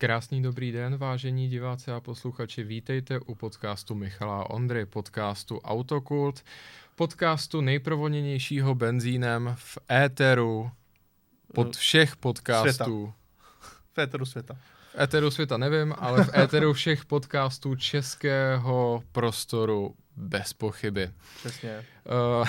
Krásný dobrý den, vážení diváci a posluchači. Vítejte u podcastu Michala Ondry, podcastu Autokult, podcastu nejprovoněnějšího benzínem v éteru pod všech podcastů. Světa. V éteru světa. V éteru světa nevím, ale v éteru všech podcastů českého prostoru bez pochyby. Přesně. Uh,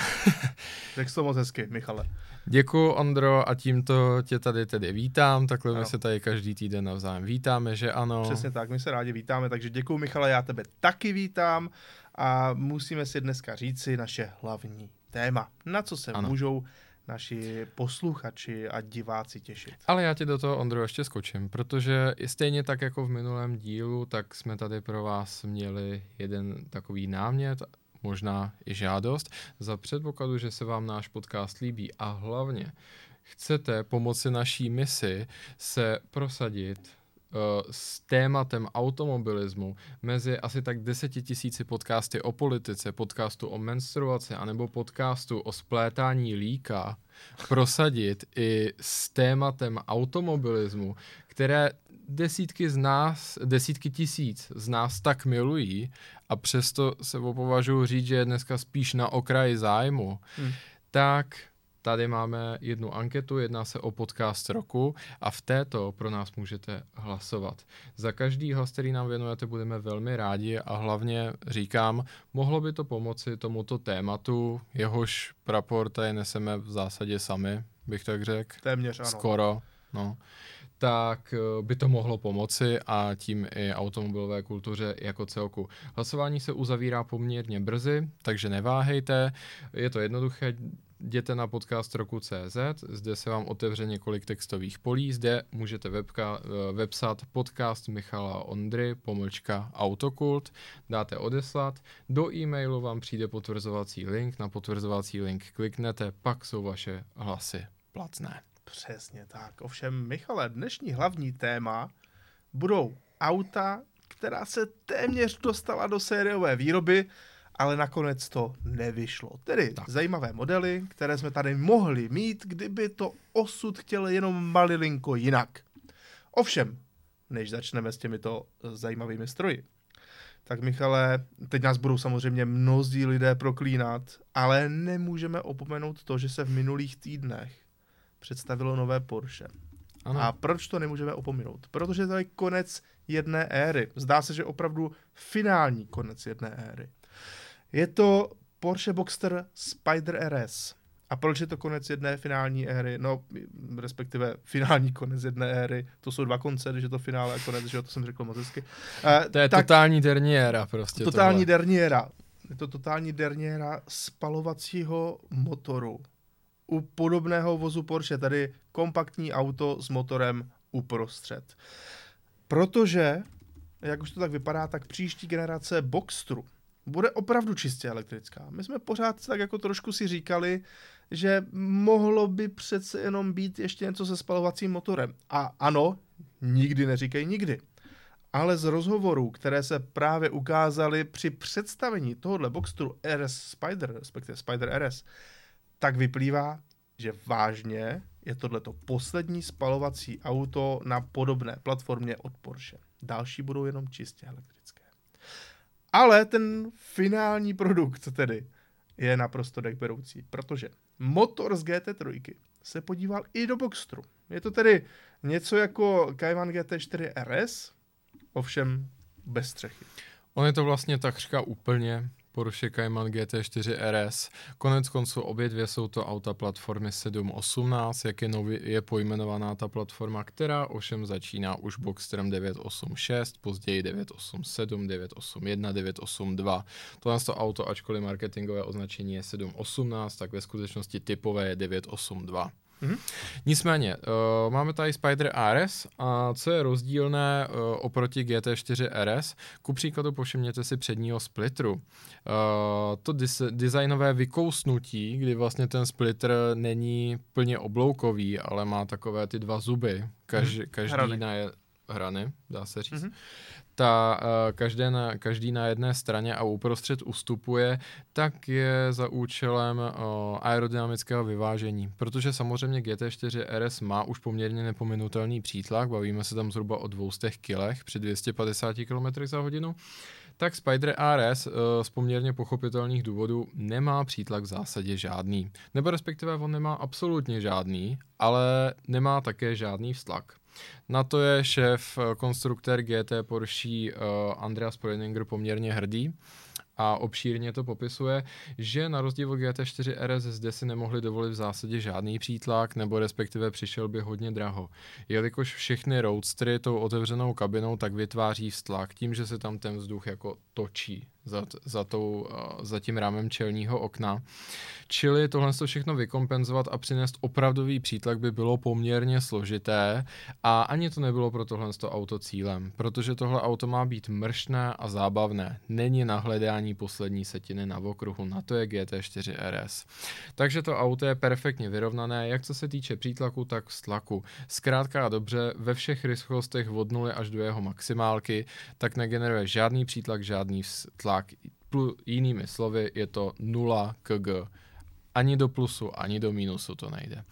Řekl to moc hezky, Michale. Děkuji, Ondro, a tímto tě tady tedy vítám. Takhle Ano. my se tady každý týden navzájem vítáme, že ano. Přesně tak, my se rádi vítáme, takže děkuji Michale, já tebe taky vítám a musíme si dneska říci naše hlavní téma, na co se Ano. můžou naši posluchači a diváci těšit. Ale já ti do toho, Ondro, ještě skočím, protože i stejně tak jako v minulém dílu, tak jsme tady pro vás měli jeden takový námět, možná i žádost, za předpokladu, že se vám náš podcast líbí. A hlavně chcete pomoci naší misi se prosadit uh, s tématem automobilismu mezi asi tak deseti tisíci podcasty o politice, podcastu o menstruaci anebo podcastu o splétání líka, prosadit i s tématem automobilismu, které desítky z nás, desítky tisíc z nás tak milují a přesto se považuji říct, že je dneska spíš na okraji zájmu, Hmm. tak tady máme jednu anketu, jedná se o podcast roku a v této pro nás můžete hlasovat. Za každý hlas, který nám věnujete, budeme velmi rádi a hlavně říkám, mohlo by to pomoci tomuto tématu, jehož prapor tady neseme v zásadě sami, bych tak řekl. Téměř ano. Skoro, no. Tak eh, by to mohlo pomoci a tím i automobilové kultuře jako celku. Hlasování se uzavírá poměrně brzy, takže neváhejte. Je to jednoduché, jděte na podcast roku CZ, zde se vám otevře několik textových polí, zde můžete webka, eh, websat podcast Michala Ondry, pomlčka autokult, dáte odeslat, do e-mailu vám přijde potvrzovací link, na potvrzovací link kliknete, pak jsou vaše hlasy platné. Přesně tak. Ovšem, Michale, dnešní hlavní téma budou auta, která se téměř dostala do sériové výroby, ale nakonec to nevyšlo. Tedy Tak. zajímavé modely, které jsme tady mohli mít, kdyby to osud chtěl jenom malilinko jinak. Ovšem, než začneme s těmito zajímavými stroji, tak Michale, teď nás budou samozřejmě mnozí lidé proklínat, ale nemůžeme opomenout to, že se v minulých týdnech představilo nové Porsche. Ano. A proč to nemůžeme opominout? Protože to je konec jedné éry. Zdá se, že opravdu finální konec jedné éry. Je to Porsche Boxster Spider RS. A proč je to konec jedné finální éry? No, respektive finální konec jedné éry. To jsou dva konce, když je to finále a konec, že jo, to jsem řekl moc hezky. Eh, To je tak- totální derniéra prostě. totální tohle. derniéra. Je to totální derniéra spalovacího motoru. U podobného vozu Porsche, tady kompaktní auto s motorem uprostřed. Protože, jak už to tak vypadá, tak příští generace Boxstru bude opravdu čistě elektrická. My jsme pořád tak jako trošku si říkali, že mohlo by přece jenom být ještě něco se spalovacím motorem. A ano, nikdy neříkej nikdy. Ale z rozhovorů, které se právě ukázaly při představení tohohle Boxstru RS Spider, respektive Spider RS, tak vyplývá, že vážně je tohleto poslední spalovací auto na podobné platformě od Porsche. Další budou jenom čistě elektrické. Ale ten finální produkt tedy je naprosto dekberoucí, protože motor z GT3 se podíval i do Boxstru. Je to tedy něco jako Cayman GT4 RS, ovšem bez střechy. On je to vlastně takřka úplně Porsche Cayman GT4 RS. Konec konců obě dvě jsou to auta platformy 718, jak je, nově, je pojmenovaná ta platforma, která ovšem začíná už Boxsterem 986, později 987, 981, 982. Tohle to auto, ačkoliv marketingové označení je 718, tak ve skutečnosti typové je 982. Mhm. Nicméně, uh, máme tady Spider RS a co je rozdílné uh, oproti GT4 RS, ku příkladu povšimněte si předního splitru. Uh, to dis- designové vykousnutí, kdy vlastně ten splitter není plně obloukový, ale má takové ty dva zuby, Kaž- Mhm. každý Hrany. na je, hrany, dá se říct. Mm-hmm ta uh, každé na, každý na jedné straně a uprostřed ustupuje, tak je za účelem uh, aerodynamického vyvážení. Protože samozřejmě GT4 RS má už poměrně nepominutelný přítlak, bavíme se tam zhruba o 200 kg při 250 km za hodinu, tak Spider RS uh, z poměrně pochopitelných důvodů nemá přítlak v zásadě žádný. Nebo respektive on nemá absolutně žádný, ale nemá také žádný vztlak. Na to je šéf eh, konstruktér GT Porsche uh, Andreas Poleninger poměrně hrdý a obšírně to popisuje, že na rozdíl od GT4 RS zde si nemohli dovolit v zásadě žádný přítlak, nebo respektive přišel by hodně draho. Jelikož všechny roadstry tou otevřenou kabinou tak vytváří vztlak tím, že se tam ten vzduch jako točí za, za, tou, za tím rámem čelního okna. Čili tohle to všechno vykompenzovat a přinést opravdový přítlak by bylo poměrně složité a ani to nebylo pro tohle to auto cílem, protože tohle auto má být mršné a zábavné. Není na hledání poslední setiny na okruhu, na to je GT4 RS. Takže to auto je perfektně vyrovnané, jak co se týče přítlaku, tak vztlaku. Zkrátka a dobře, ve všech rychlostech od 0 až do jeho maximálky, tak negeneruje žádný přítlak, žádný vztlak tlak. Jinými slovy, je to 0 kg. Ani do plusu, ani do mínusu to nejde.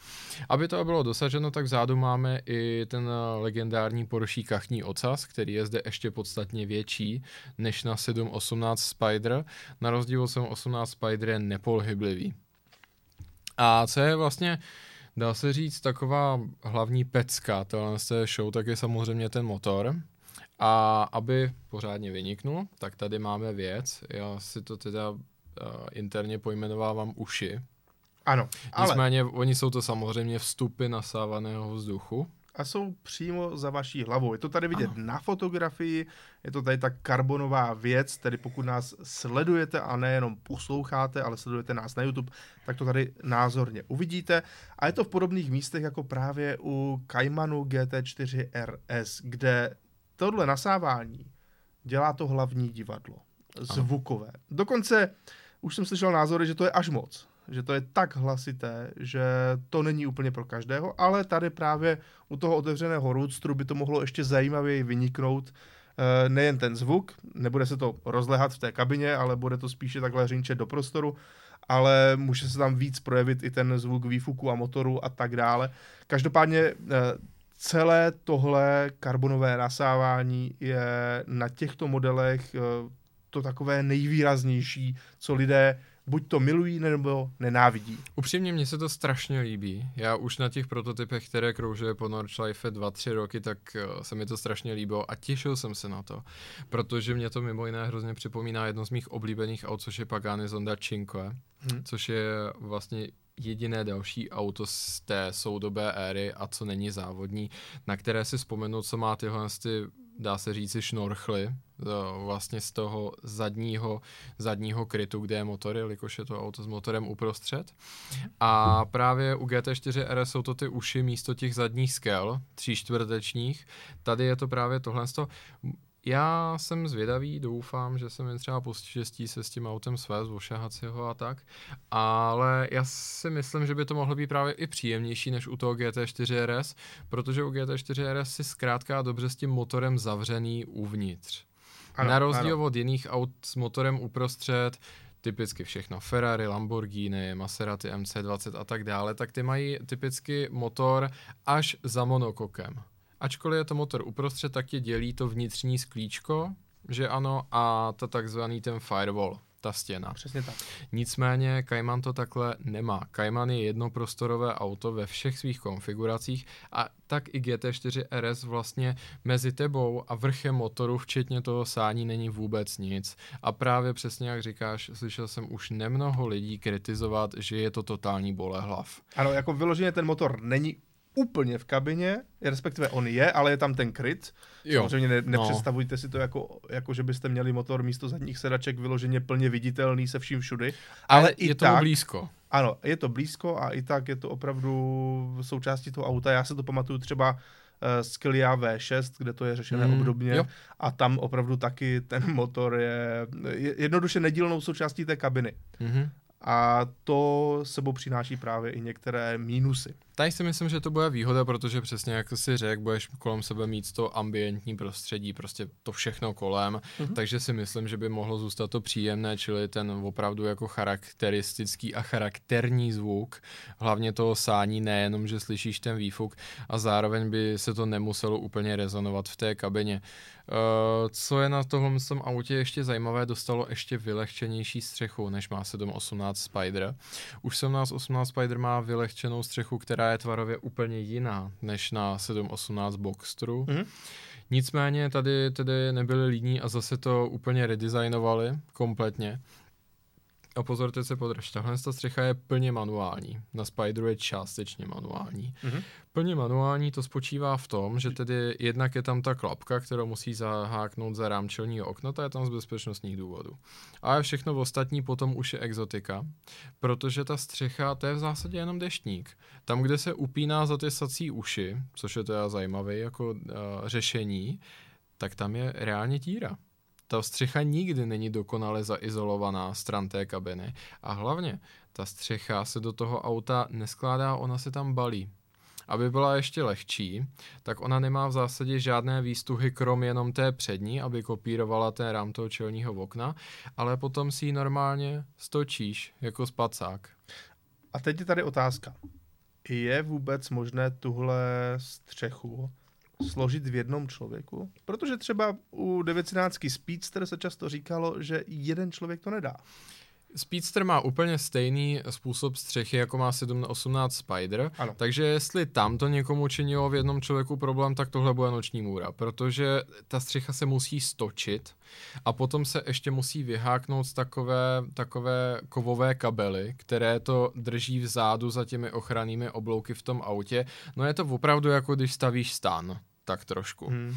Aby to bylo dosaženo, tak vzadu máme i ten legendární Porsche kachní ocas, který je zde ještě podstatně větší než na 718 Spider. Na rozdíl od 718 Spider je nepolhyblivý. A co je vlastně, dá se říct, taková hlavní pecka tohle show, tak je samozřejmě ten motor. A aby pořádně vyniknul, tak tady máme věc. Já si to teda uh, interně pojmenovávám uši. Ano, ale... Nicméně oni jsou to samozřejmě vstupy nasávaného vzduchu. A jsou přímo za vaší hlavou. Je to tady vidět ano. na fotografii, je to tady ta karbonová věc, tedy pokud nás sledujete a nejenom posloucháte, ale sledujete nás na YouTube, tak to tady názorně uvidíte. A je to v podobných místech jako právě u Caimanu GT4 RS, kde tohle nasávání dělá to hlavní divadlo. Zvukové. Ano. Dokonce už jsem slyšel názory, že to je až moc. Že to je tak hlasité, že to není úplně pro každého, ale tady právě u toho otevřeného roadstru by to mohlo ještě zajímavěji vyniknout. E, nejen ten zvuk, nebude se to rozlehat v té kabině, ale bude to spíše takhle řinčet do prostoru, ale může se tam víc projevit i ten zvuk výfuku a motoru a tak dále. Každopádně e, celé tohle karbonové nasávání je na těchto modelech eh, to takové nejvýraznější, co lidé buď to milují, nebo nenávidí. Upřímně, mně se to strašně líbí. Já už na těch prototypech, které kroužily po Nordschleife 2-3 roky, tak uh, se mi to strašně líbilo a těšil jsem se na to. Protože mě to mimo jiné hrozně připomíná jedno z mých oblíbených aut, což je Pagani Zonda Cinque, hmm. což je vlastně jediné další auto z té soudobé éry a co není závodní, na které si vzpomenu, co má tyhle ty, dá se říci, šnorchly, vlastně z toho zadního, zadního krytu, kde je motor, jelikož je to auto s motorem uprostřed. A právě u GT4 RS jsou to ty uši místo těch zadních skel, tří čtvrtečních. Tady je to právě tohle. Já jsem zvědavý, doufám, že se mi třeba poštěstí se s tím autem svést, ošahat si ho a tak, ale já si myslím, že by to mohlo být právě i příjemnější než u toho GT4 RS, protože u GT4 RS si zkrátka dobře s tím motorem zavřený uvnitř. Ano, Na rozdíl ano. od jiných aut s motorem uprostřed, typicky všechno Ferrari, Lamborghini, Maserati MC20 a tak dále, tak ty mají typicky motor až za monokokem. Ačkoliv je to motor uprostřed, tak je dělí to vnitřní sklíčko, že ano, a to takzvaný ten firewall, ta stěna. Přesně tak. Nicméně Cayman to takhle nemá. Cayman je jednoprostorové auto ve všech svých konfiguracích a tak i GT4 RS vlastně mezi tebou a vrchem motoru, včetně toho sání, není vůbec nic. A právě přesně jak říkáš, slyšel jsem už nemnoho lidí kritizovat, že je to totální bolehlav. Ano, jako vyloženě ten motor není úplně v kabině, respektive on je, ale je tam ten kryt. Jo. Samozřejmě ne, no. nepředstavujte no. si to jako, jako, že byste měli motor místo zadních sedaček vyloženě plně viditelný se vším všudy. Ale, ale je to tak, blízko. Ano, je to blízko a i tak je to opravdu součástí toho auta. Já se to pamatuju třeba uh, Sklia V6, kde to je řešené mm, obdobně jo. a tam opravdu taky ten motor je, je jednoduše nedílnou součástí té kabiny. Mm-hmm. A to sebou přináší právě i některé mínusy. Tady si myslím, že to bude výhoda, protože přesně jak si řekl, budeš kolem sebe mít to ambientní prostředí, prostě to všechno kolem, mm-hmm. takže si myslím, že by mohlo zůstat to příjemné, čili ten opravdu jako charakteristický a charakterní zvuk, hlavně toho sání, nejenom, že slyšíš ten výfuk a zároveň by se to nemuselo úplně rezonovat v té kabině. Uh, co je na tohle tom autě ještě zajímavé, dostalo ještě vylehčenější střechu, než má 718 Spider. Už 718 Spider má vylehčenou střechu, která je tvarově úplně jiná, než na 718 Boxstru. Mm-hmm. Nicméně tady tedy nebyli líní a zase to úplně redesignovali kompletně. A pozor, teď se podrž, tahle ta střecha je plně manuální. Na Spideru je částečně manuální. Mm-hmm. Plně manuální to spočívá v tom, že tedy jednak je tam ta klapka, kterou musí zaháknout za rám čelního okna, ta je tam z bezpečnostních důvodů. A všechno v ostatní potom už je exotika, protože ta střecha, to je v zásadě jenom deštník. Tam, kde se upíná za ty sací uši, což je teda zajímavé jako uh, řešení, tak tam je reálně díra ta střecha nikdy není dokonale zaizolovaná stran té kabiny. A hlavně, ta střecha se do toho auta neskládá, ona se tam balí. Aby byla ještě lehčí, tak ona nemá v zásadě žádné výstuhy, krom jenom té přední, aby kopírovala ten rám toho čelního okna, ale potom si ji normálně stočíš jako spacák. A teď je tady otázka. Je vůbec možné tuhle střechu složit v jednom člověku? Protože třeba u 913 Speedster se často říkalo, že jeden člověk to nedá. Speedster má úplně stejný způsob střechy, jako má 718 Spider, ano. takže jestli tam to někomu činilo v jednom člověku problém, tak tohle bude noční můra, protože ta střecha se musí stočit a potom se ještě musí vyháknout z takové, takové kovové kabely, které to drží vzadu za těmi ochrannými oblouky v tom autě. No je to opravdu jako když stavíš stan tak trošku. Hmm.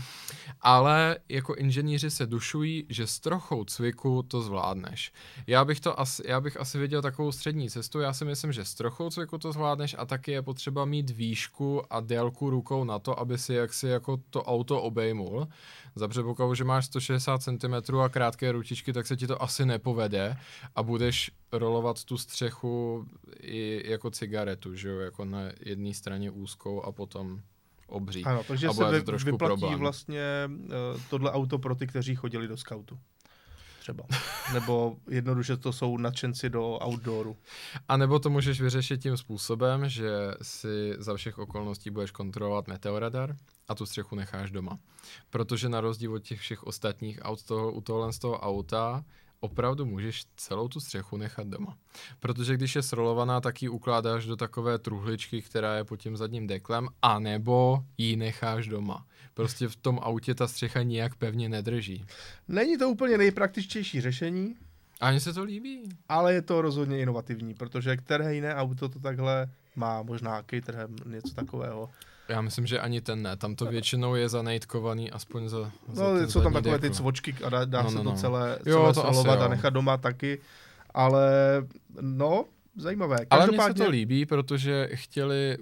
Ale jako inženýři se dušují, že s trochou cviku to zvládneš. Já bych, to asi, já bych asi viděl takovou střední cestu, já si myslím, že s trochou cviku to zvládneš a taky je potřeba mít výšku a délku rukou na to, aby si jaksi jako to auto obejmul. Za předpokladu, že máš 160 cm a krátké ručičky, tak se ti to asi nepovede a budeš rolovat tu střechu i jako cigaretu, že jo, jako na jedné straně úzkou a potom obří. Ano, takže a se vy, vyplatí problém. vlastně uh, tohle auto pro ty, kteří chodili do scoutu. Třeba. Nebo jednoduše to jsou nadšenci do outdooru. A nebo to můžeš vyřešit tím způsobem, že si za všech okolností budeš kontrolovat meteoradar a tu střechu necháš doma. Protože na rozdíl od těch všech ostatních aut toho, u tohle z toho auta opravdu můžeš celou tu střechu nechat doma. Protože když je srolovaná, tak ji ukládáš do takové truhličky, která je pod tím zadním deklem, anebo ji necháš doma. Prostě v tom autě ta střecha nijak pevně nedrží. Není to úplně nejpraktičtější řešení. Ani se to líbí. Ale je to rozhodně inovativní, protože které jiné auto to takhle má, možná Caterham, něco takového. Já myslím, že ani ten ne. Tam to většinou je zanejtkovaný, aspoň za, za No, jsou tam takové ty cvočky a dá, dá no, no, se to no. celé, jo, celé to asi, a nechat doma taky. Ale no, zajímavé. Ale mně se to líbí, protože chtěli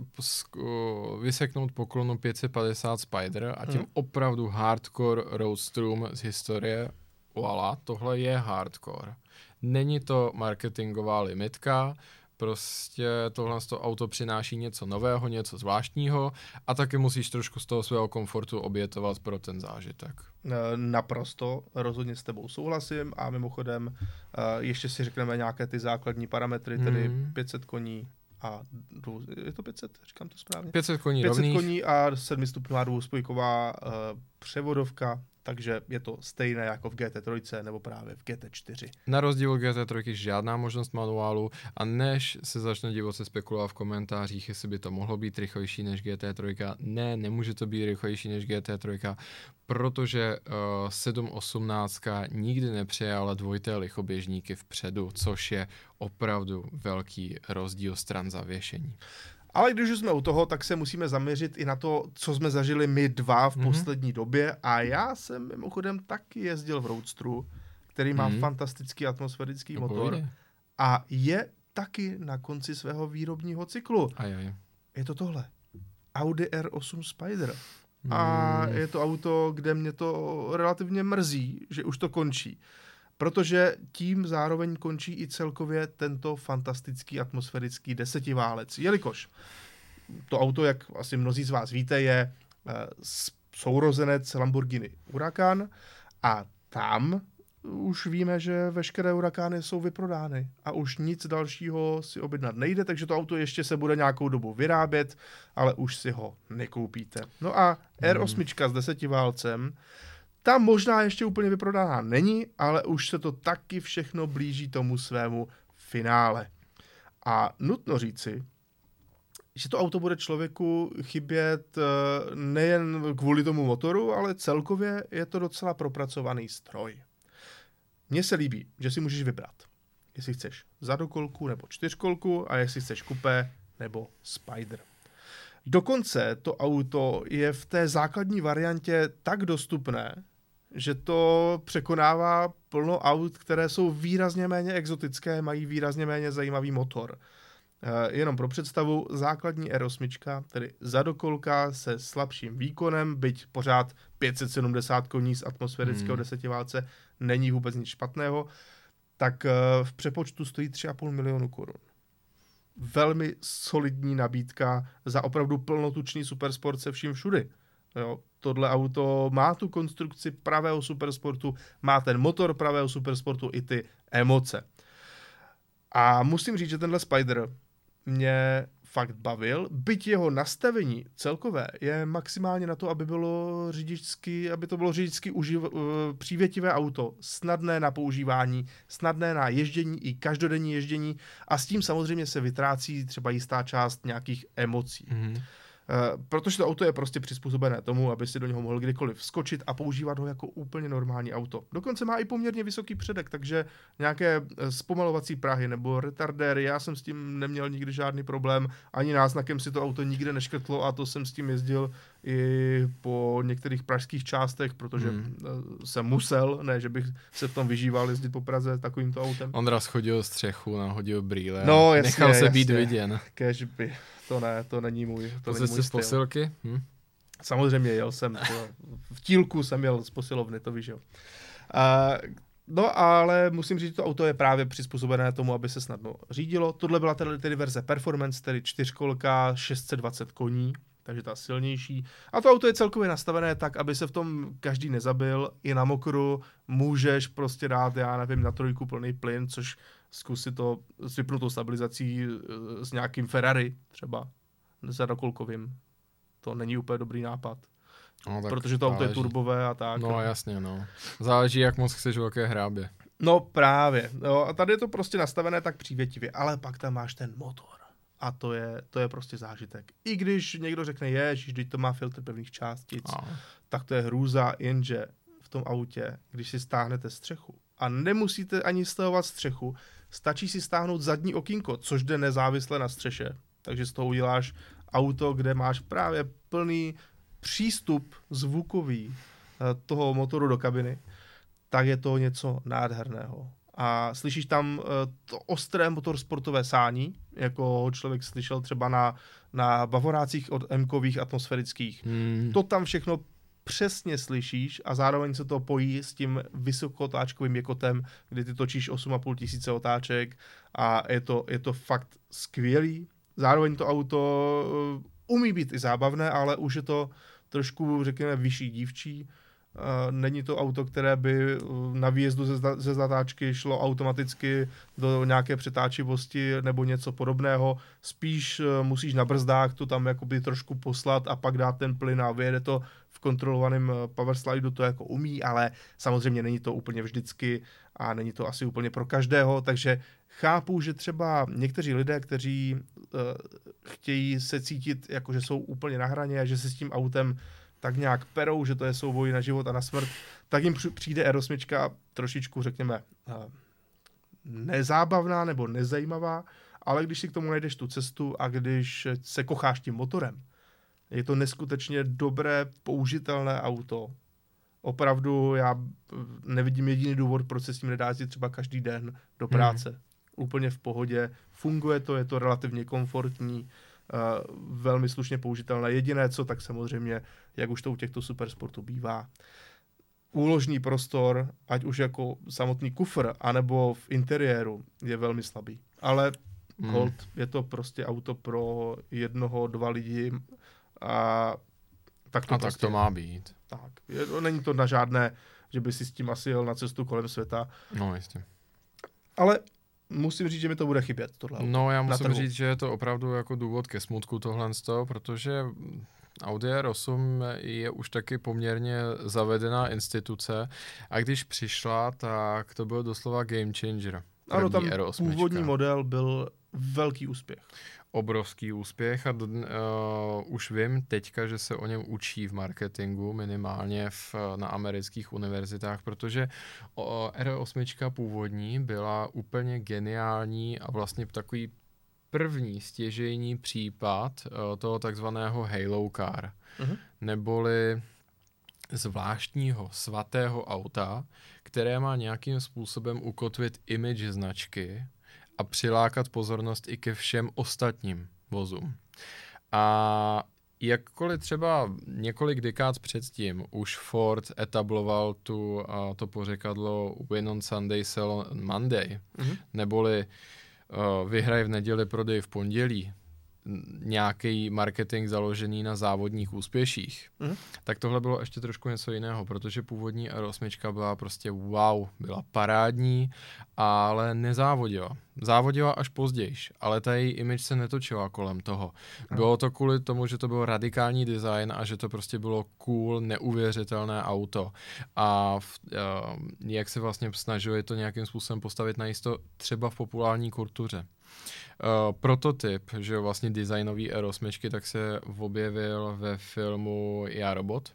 vyseknout poklonu 550 Spider a tím hmm. opravdu hardcore roadstrom z historie. Voila, tohle je hardcore. Není to marketingová limitka, Prostě tohle to auto přináší něco nového, něco zvláštního a taky musíš trošku z toho svého komfortu obětovat pro ten zážitek. Naprosto, rozhodně s tebou souhlasím a mimochodem ještě si řekneme nějaké ty základní parametry, tedy hmm. 500 koní, a dvou, je to 500, říkám to správně? 500 koní 500 rovných. koní a 7 stupňová dvouspojková uh, převodovka, takže je to stejné jako v GT3 nebo právě v GT4. Na rozdíl od GT3 žádná možnost manuálu a než se začne divoce spekulovat v komentářích, jestli by to mohlo být rychlejší než GT3, ne, nemůže to být rychlejší než GT3, protože uh, eh, 718 nikdy nepřijala dvojité lichoběžníky vpředu, což je opravdu velký rozdíl stran zavěšení. Ale když už jsme u toho, tak se musíme zaměřit i na to, co jsme zažili my dva v mm-hmm. poslední době. A já jsem mimochodem taky jezdil v Roadstru, který má mm-hmm. fantastický atmosférický to motor. Pojde. A je taky na konci svého výrobního cyklu. Ajaj. Je to tohle. Audi R8 Spider. Mm. A je to auto, kde mě to relativně mrzí, že už to končí protože tím zároveň končí i celkově tento fantastický atmosférický desetiválec. Jelikož to auto, jak asi mnozí z vás víte, je uh, sourozenec Lamborghini Huracan a tam už víme, že veškeré Hurakány jsou vyprodány a už nic dalšího si objednat nejde, takže to auto ještě se bude nějakou dobu vyrábět, ale už si ho nekoupíte. No a R8 s desetiválcem, tam možná ještě úplně vyprodaná není, ale už se to taky všechno blíží tomu svému finále. A nutno říci, že to auto bude člověku chybět eh, nejen kvůli tomu motoru, ale celkově je to docela propracovaný stroj. Mně se líbí, že si můžeš vybrat, jestli chceš zadokolku nebo čtyřkolku a jestli chceš kupé nebo spider. Dokonce to auto je v té základní variantě tak dostupné, že to překonává plno aut, které jsou výrazně méně exotické, mají výrazně méně zajímavý motor. E, jenom pro představu, základní R8, tedy zadokolka se slabším výkonem, byť pořád 570 koní z atmosférického hmm. desetiválce, není vůbec nic špatného, tak e, v přepočtu stojí 3,5 milionu korun. Velmi solidní nabídka za opravdu plnotučný supersport se vším všudy. Jo, tohle auto má tu konstrukci pravého supersportu, má ten motor pravého supersportu i ty emoce. A musím říct, že tenhle Spider mě fakt bavil, byť jeho nastavení celkové je maximálně na to, aby bylo řidičsky, aby to bylo řidičsky uživ, uh, přívětivé auto, snadné na používání, snadné na ježdění i každodenní ježdění a s tím samozřejmě se vytrácí třeba jistá část nějakých emocí. Mm-hmm. Eh, protože to auto je prostě přizpůsobené tomu, aby si do něho mohl kdykoliv skočit a používat ho jako úplně normální auto. Dokonce má i poměrně vysoký předek, takže nějaké eh, zpomalovací prahy nebo retardéry, já jsem s tím neměl nikdy žádný problém, ani náznakem si to auto nikde neškrtlo a to jsem s tím jezdil i po některých pražských částech, protože hmm. Eh, jsem musel, ne, že bych se v tom vyžíval jezdit po Praze takovýmto autem. Ondra schodil střechu, nahodil brýle no, jasně, nechal se jasně. být viděn. To ne, to není můj, to, není můj z posilky? Hm? Samozřejmě jel jsem, to, v tílku jsem jel z posilovny, to víš jo. Uh, No ale musím říct, že to auto je právě přizpůsobené tomu, aby se snadno řídilo. Tohle byla tedy, tedy verze Performance, tedy čtyřkolka, 620 koní, takže ta silnější. A to auto je celkově nastavené tak, aby se v tom každý nezabil. I na mokru můžeš prostě dát, já nevím, na trojku plný plyn, což zkusit to s vypnutou stabilizací eh, s nějakým Ferrari třeba, zadokolkovým. To není úplně dobrý nápad. No, protože to auto je turbové a tak. No jasně, no. Záleží, jak moc chceš velké hrábě. No právě. No, a tady je to prostě nastavené tak přívětivě, ale pak tam máš ten motor. A to je, to je prostě zážitek. I když někdo řekne, je, že to má filtr pevných částic, a. tak to je hrůza, jenže v tom autě, když si stáhnete střechu a nemusíte ani stahovat střechu, stačí si stáhnout zadní okýnko, což jde nezávisle na střeše. Takže z toho uděláš auto, kde máš právě plný přístup zvukový eh, toho motoru do kabiny, tak je to něco nádherného. A slyšíš tam eh, to ostré motorsportové sání, jako člověk slyšel třeba na, na bavorácích od M-kových atmosférických. Hmm. To tam všechno přesně slyšíš a zároveň se to pojí s tím vysokotáčkovým jekotem, kdy ty točíš 8,5 tisíce otáček a je to, je to fakt skvělý. Zároveň to auto uh, umí být i zábavné, ale už je to trošku, řekněme, vyšší dívčí. Uh, není to auto, které by uh, na výjezdu ze, zatáčky šlo automaticky do nějaké přetáčivosti nebo něco podobného. Spíš musíš na brzdách to tam jakoby trošku poslat a pak dát ten plyn a vyjede to v kontrolovaném eh, power slideu to jako umí, ale samozřejmě není to úplně vždycky a není to asi úplně pro každého, takže chápu, že třeba někteří lidé, kteří uh, chtějí se cítit jako, že jsou úplně na hraně a že se s tím autem tak nějak perou, že to je souboj na život a na smrt, tak jim přijde R8 trošičku, řekněme, uh, nezábavná nebo nezajímavá, ale když si k tomu najdeš tu cestu a když se kocháš tím motorem, je to neskutečně dobré, použitelné auto. Opravdu já nevidím jediný důvod, proč se s tím nedá jezdit třeba každý den do hmm. práce. Hmm. Úplně v pohodě. Funguje to, je to relativně komfortní, velmi slušně použitelné. Jediné co, tak samozřejmě, jak už to u těchto supersportů bývá, úložný prostor, ať už jako samotný kufr, anebo v interiéru, je velmi slabý. Ale Mm. Hold, je to prostě auto pro jednoho, dva lidi a tak to, a prostě, tak to má být. Tak, je, no, není to na žádné, že by si s tím asi jel na cestu kolem světa. No, jistě. Ale musím říct, že mi to bude chybět, tohle. No, já musím říct, že je to opravdu jako důvod ke smutku tohle z toho, protože Audi R8 je už taky poměrně zavedená instituce a když přišla, tak to byl doslova game changer. Ano, tam R8. původní model byl velký úspěch. Obrovský úspěch a uh, už vím teďka, že se o něm učí v marketingu, minimálně v, na amerických univerzitách, protože uh, R8 původní byla úplně geniální a vlastně takový první stěžejní případ uh, toho takzvaného Halo Car, uh-huh. neboli zvláštního svatého auta, které má nějakým způsobem ukotvit image značky a přilákat pozornost i ke všem ostatním vozům. A jakkoliv třeba několik dekád předtím už Ford etabloval tu, a to pořekadlo Win on Sunday, sell on Monday, mm-hmm. neboli uh, vyhraj v neděli, prodej v pondělí, nějaký marketing založený na závodních úspěších, mm. tak tohle bylo ještě trošku něco jiného, protože původní R8 byla prostě wow, byla parádní, ale nezávodila. Závodila až později, ale ta její image se netočila kolem toho. Bylo to kvůli tomu, že to byl radikální design a že to prostě bylo cool, neuvěřitelné auto. A v, uh, jak se vlastně snažili to nějakým způsobem postavit na jisto třeba v populární kultuře. Uh, prototyp, že jo, vlastně designový R8, tak se objevil ve filmu Já robot.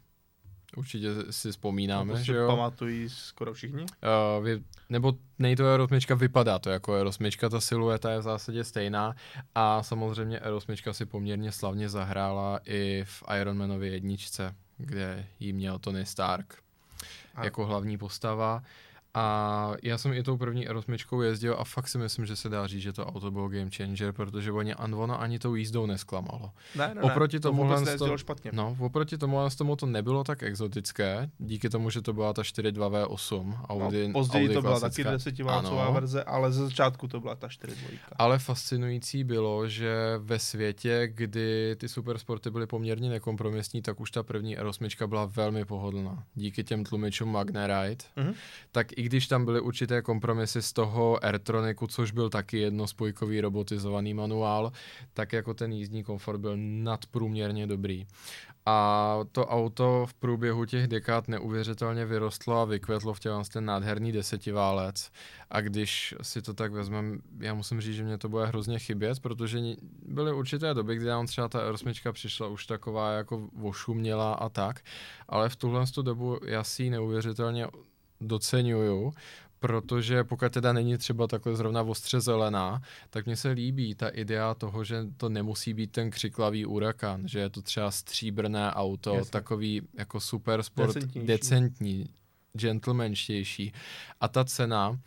Určitě si vzpomínáme, no to si že jo? pamatují skoro všichni? Uh, vy, nebo nej to R8 vypadá to jako R8, ta silueta je v zásadě stejná a samozřejmě R8 si poměrně slavně zahrála i v Iron Manově jedničce, kde jí měl Tony Stark a. jako hlavní postava. A já jsem i tou první R8 jezdil a fakt si myslím, že se dá říct, že to auto bylo game changer, protože oni, ono ani tou jízdou nesklamalo. Ne, ne, oproti ne, tomu to vůbec to, špatně. No, oproti tomu, tomu to nebylo tak exotické, díky tomu, že to byla ta 4.2V8 Audi. No, později Audi to byla taky desetiválcová verze, ale ze začátku to byla ta 4.2. Ale fascinující bylo, že ve světě, kdy ty supersporty byly poměrně nekompromisní, tak už ta první R8 byla velmi pohodlná. Díky těm tlumičům Magnarite, mm-hmm. tak i když tam byly určité kompromisy z toho Airtroniku, což byl taky jednospojkový robotizovaný manuál, tak jako ten jízdní komfort byl nadprůměrně dobrý. A to auto v průběhu těch dekád neuvěřitelně vyrostlo a vykvetlo v těle ten nádherný desetiválec. A když si to tak vezmeme, já musím říct, že mě to bude hrozně chybět, protože byly určité doby, kdy nám třeba ta R8 přišla už taková jako vošuměla a tak, ale v tuhle dobu já si ji neuvěřitelně doceňuju, protože pokud teda není třeba takhle zrovna ostře zelená, tak mně se líbí ta idea toho, že to nemusí být ten křiklavý urakan, že je to třeba stříbrné auto, Jasně. takový jako super sport, decentní, gentlemanštější. A ta cena,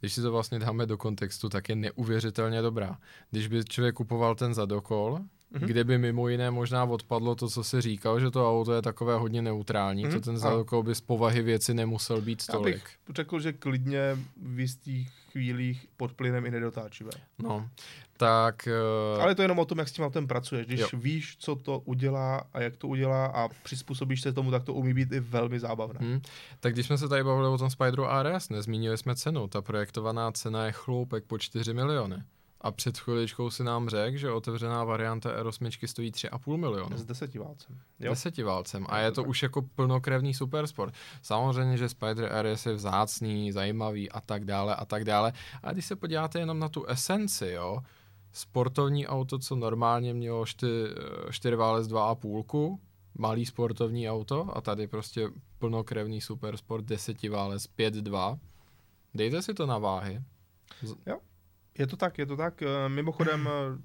když si to vlastně dáme do kontextu, tak je neuvěřitelně dobrá. Když by člověk kupoval ten zadokol, mm-hmm. kde by mimo jiné možná odpadlo to, co se říkal, že to auto je takové hodně neutrální, mm-hmm. to ten zadokol by z povahy věci nemusel být tolik. Já bych řekl, že klidně v jistých chvílích pod plynem i nedotáčivé. No, tak... Uh... Ale to je jenom o tom, jak s tím autem pracuješ. Když jo. víš, co to udělá a jak to udělá a přizpůsobíš se tomu, tak to umí být i velmi zábavné. Hmm. Tak když jsme se tady bavili o tom Spideru RS, nezmínili jsme cenu. Ta projektovaná cena je chloupek po 4 miliony. A před chviličkou si nám řekl, že otevřená varianta R8 stojí 3,5 milionu. S desetiválcem. Jo? Desetiválcem. A je to už jako plnokrevný supersport. Samozřejmě, že Spider RS je vzácný, zajímavý a tak dále a tak dále. A když se podíváte jenom na tu esenci, jo, sportovní auto, co normálně mělo 4 válec 2,5, malý sportovní auto a tady prostě plnokrevný supersport, desetiválec 5,2. Dejte si to na váhy. Jo. Je to tak, je to tak. Eh, mimochodem, eh,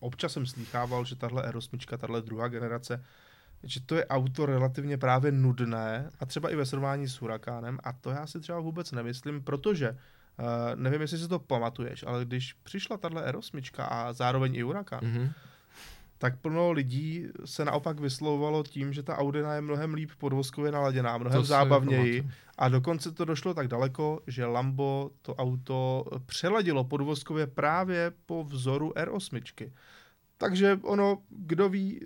občas jsem slýchával, že tahle R8, tahle druhá generace, že to je auto relativně právě nudné a třeba i ve srovnání s Hurakánem a to já si třeba vůbec nemyslím, protože uh, nevím, jestli si to pamatuješ, ale když přišla tahle R8 a zároveň i Huracán, mm-hmm. Tak plno lidí se naopak vyslovovalo tím, že ta Audina je mnohem líp podvozkově naladěná, mnohem To zábavněji. A dokonce to došlo tak daleko, že Lambo to auto přeladilo podvozkově právě po vzoru R8. Takže ono, kdo ví,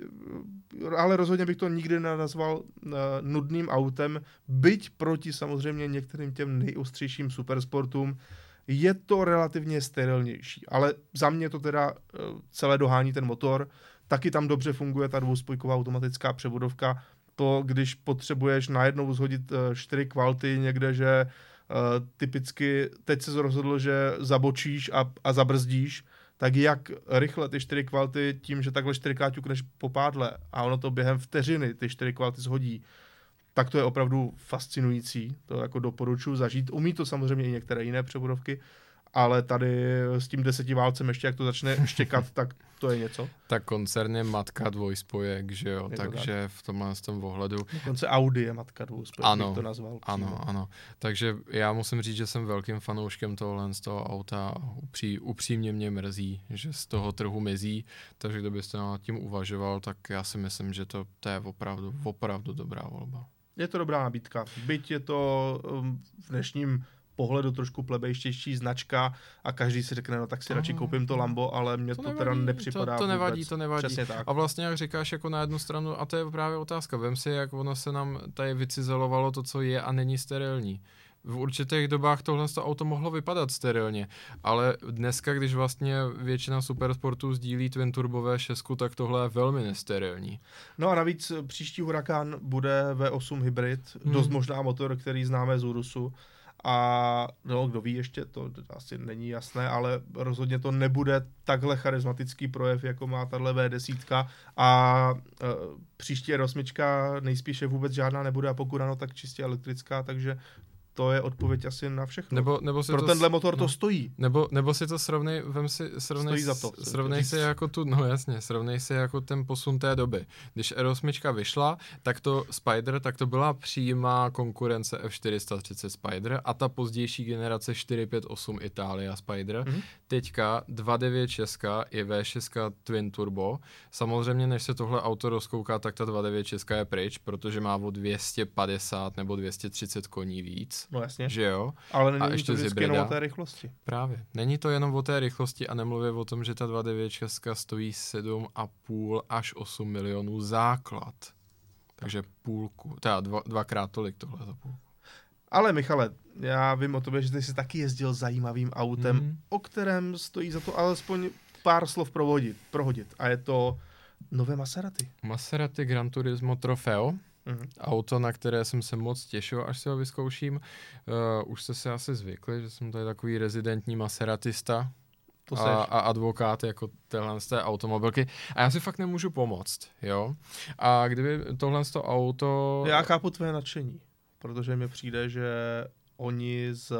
ale rozhodně bych to nikdy nenazval eh, nudným autem, byť proti samozřejmě některým těm nejostřejším supersportům, je to relativně sterilnější. Ale za mě to teda eh, celé dohání ten motor, taky tam dobře funguje ta dvouspojková automatická převodovka, to, když potřebuješ najednou zhodit eh, čtyři kvalty někde, že eh, typicky teď se rozhodl, že zabočíš a, a zabrzdíš, tak jak rychle ty čtyři kvalty tím, že takhle čtyřikrát ťukneš po pádle a ono to během vteřiny ty čtyři kvalty shodí, tak to je opravdu fascinující. To jako doporučuji zažít. Umí to samozřejmě i některé jiné převodovky, ale tady s tím desetiválcem ještě, jak to začne štěkat, tak to je něco. Tak koncern je matka dvojspojek, že jo, takže v tomhle z tom ohledu Dokonce Audi je matka dvou Ano, bych to nazval. Ano, přímo. ano. Takže já musím říct, že jsem velkým fanouškem tohohle z toho auta. Upří, upřímně mě mrzí, že z toho trhu mizí, takže kdybyste nad tím uvažoval, tak já si myslím, že to, to je opravdu, opravdu dobrá volba. Je to dobrá nabídka. Byť je to um, v dnešním pohledu trošku plebejštější značka a každý si řekne, no tak si radši Aha. koupím to Lambo, ale mně to, to teda nepřipadá to, to nevadí, vůbec. to nevadí. Přesně tak. A vlastně, jak říkáš, jako na jednu stranu, a to je právě otázka, vem si, jak ono se nám tady vycizelovalo to, co je a není sterilní. V určitých dobách tohle to auto mohlo vypadat sterilně, ale dneska, když vlastně většina supersportů sdílí twin turbové šestku, tak tohle je velmi nesterilní. No a navíc eh, příští Huracan bude V8 hybrid, hmm. dost možná motor, který známe z Urusu. A no, kdo ví ještě, to asi není jasné, ale rozhodně to nebude takhle charismatický projev, jako má tahle V10. A e, příští R8 nejspíše vůbec žádná nebude a pokud ano, tak čistě elektrická, takže to je odpověď asi na všechno. Nebo, nebo si Pro to tenhle s- motor no. to stojí. Nebo, nebo si to srovnej, vem si, srovnej, Stojí za to, srovnej si jako tu, no jasně, srovnej si jako ten posun té doby. Když R8 vyšla, tak to Spider, tak to byla přímá konkurence F430 Spider a ta pozdější generace 458 Italia Spider. Mhm. Teďka 296 je V6 Twin Turbo. Samozřejmě, než se tohle auto rozkouká, tak ta 296 je pryč, protože má o 250 nebo 230 koní víc. No jasně. Že jo? Ale A není ještě to vždycky jenom o té rychlosti. Právě. Není to jenom o té rychlosti a nemluvě o tom, že ta 296 stojí 7,5 až 8 milionů základ. Takže půlku, teda dva, dvakrát tolik tohle za půlku. Ale Michale, já vím o tobě, že ty jsi taky jezdil zajímavým autem, Mhm. mm. o kterém stojí za to alespoň pár slov provodit, prohodit. A je to nové Maserati. Maserati Gran Turismo Trofeo, Mhm. auto, na které jsem se moc těšil, až si ho vyzkouším. Uh, už jste se asi zvykli, že jsem tady takový rezidentní Maseratista, To a, seš. a advokát jako téhle z té automobilky. A já si fakt nemůžu pomoct, jo. A kdyby tohle z to auto... Já chápu tvoje nadšení, protože mi přijde, že oni z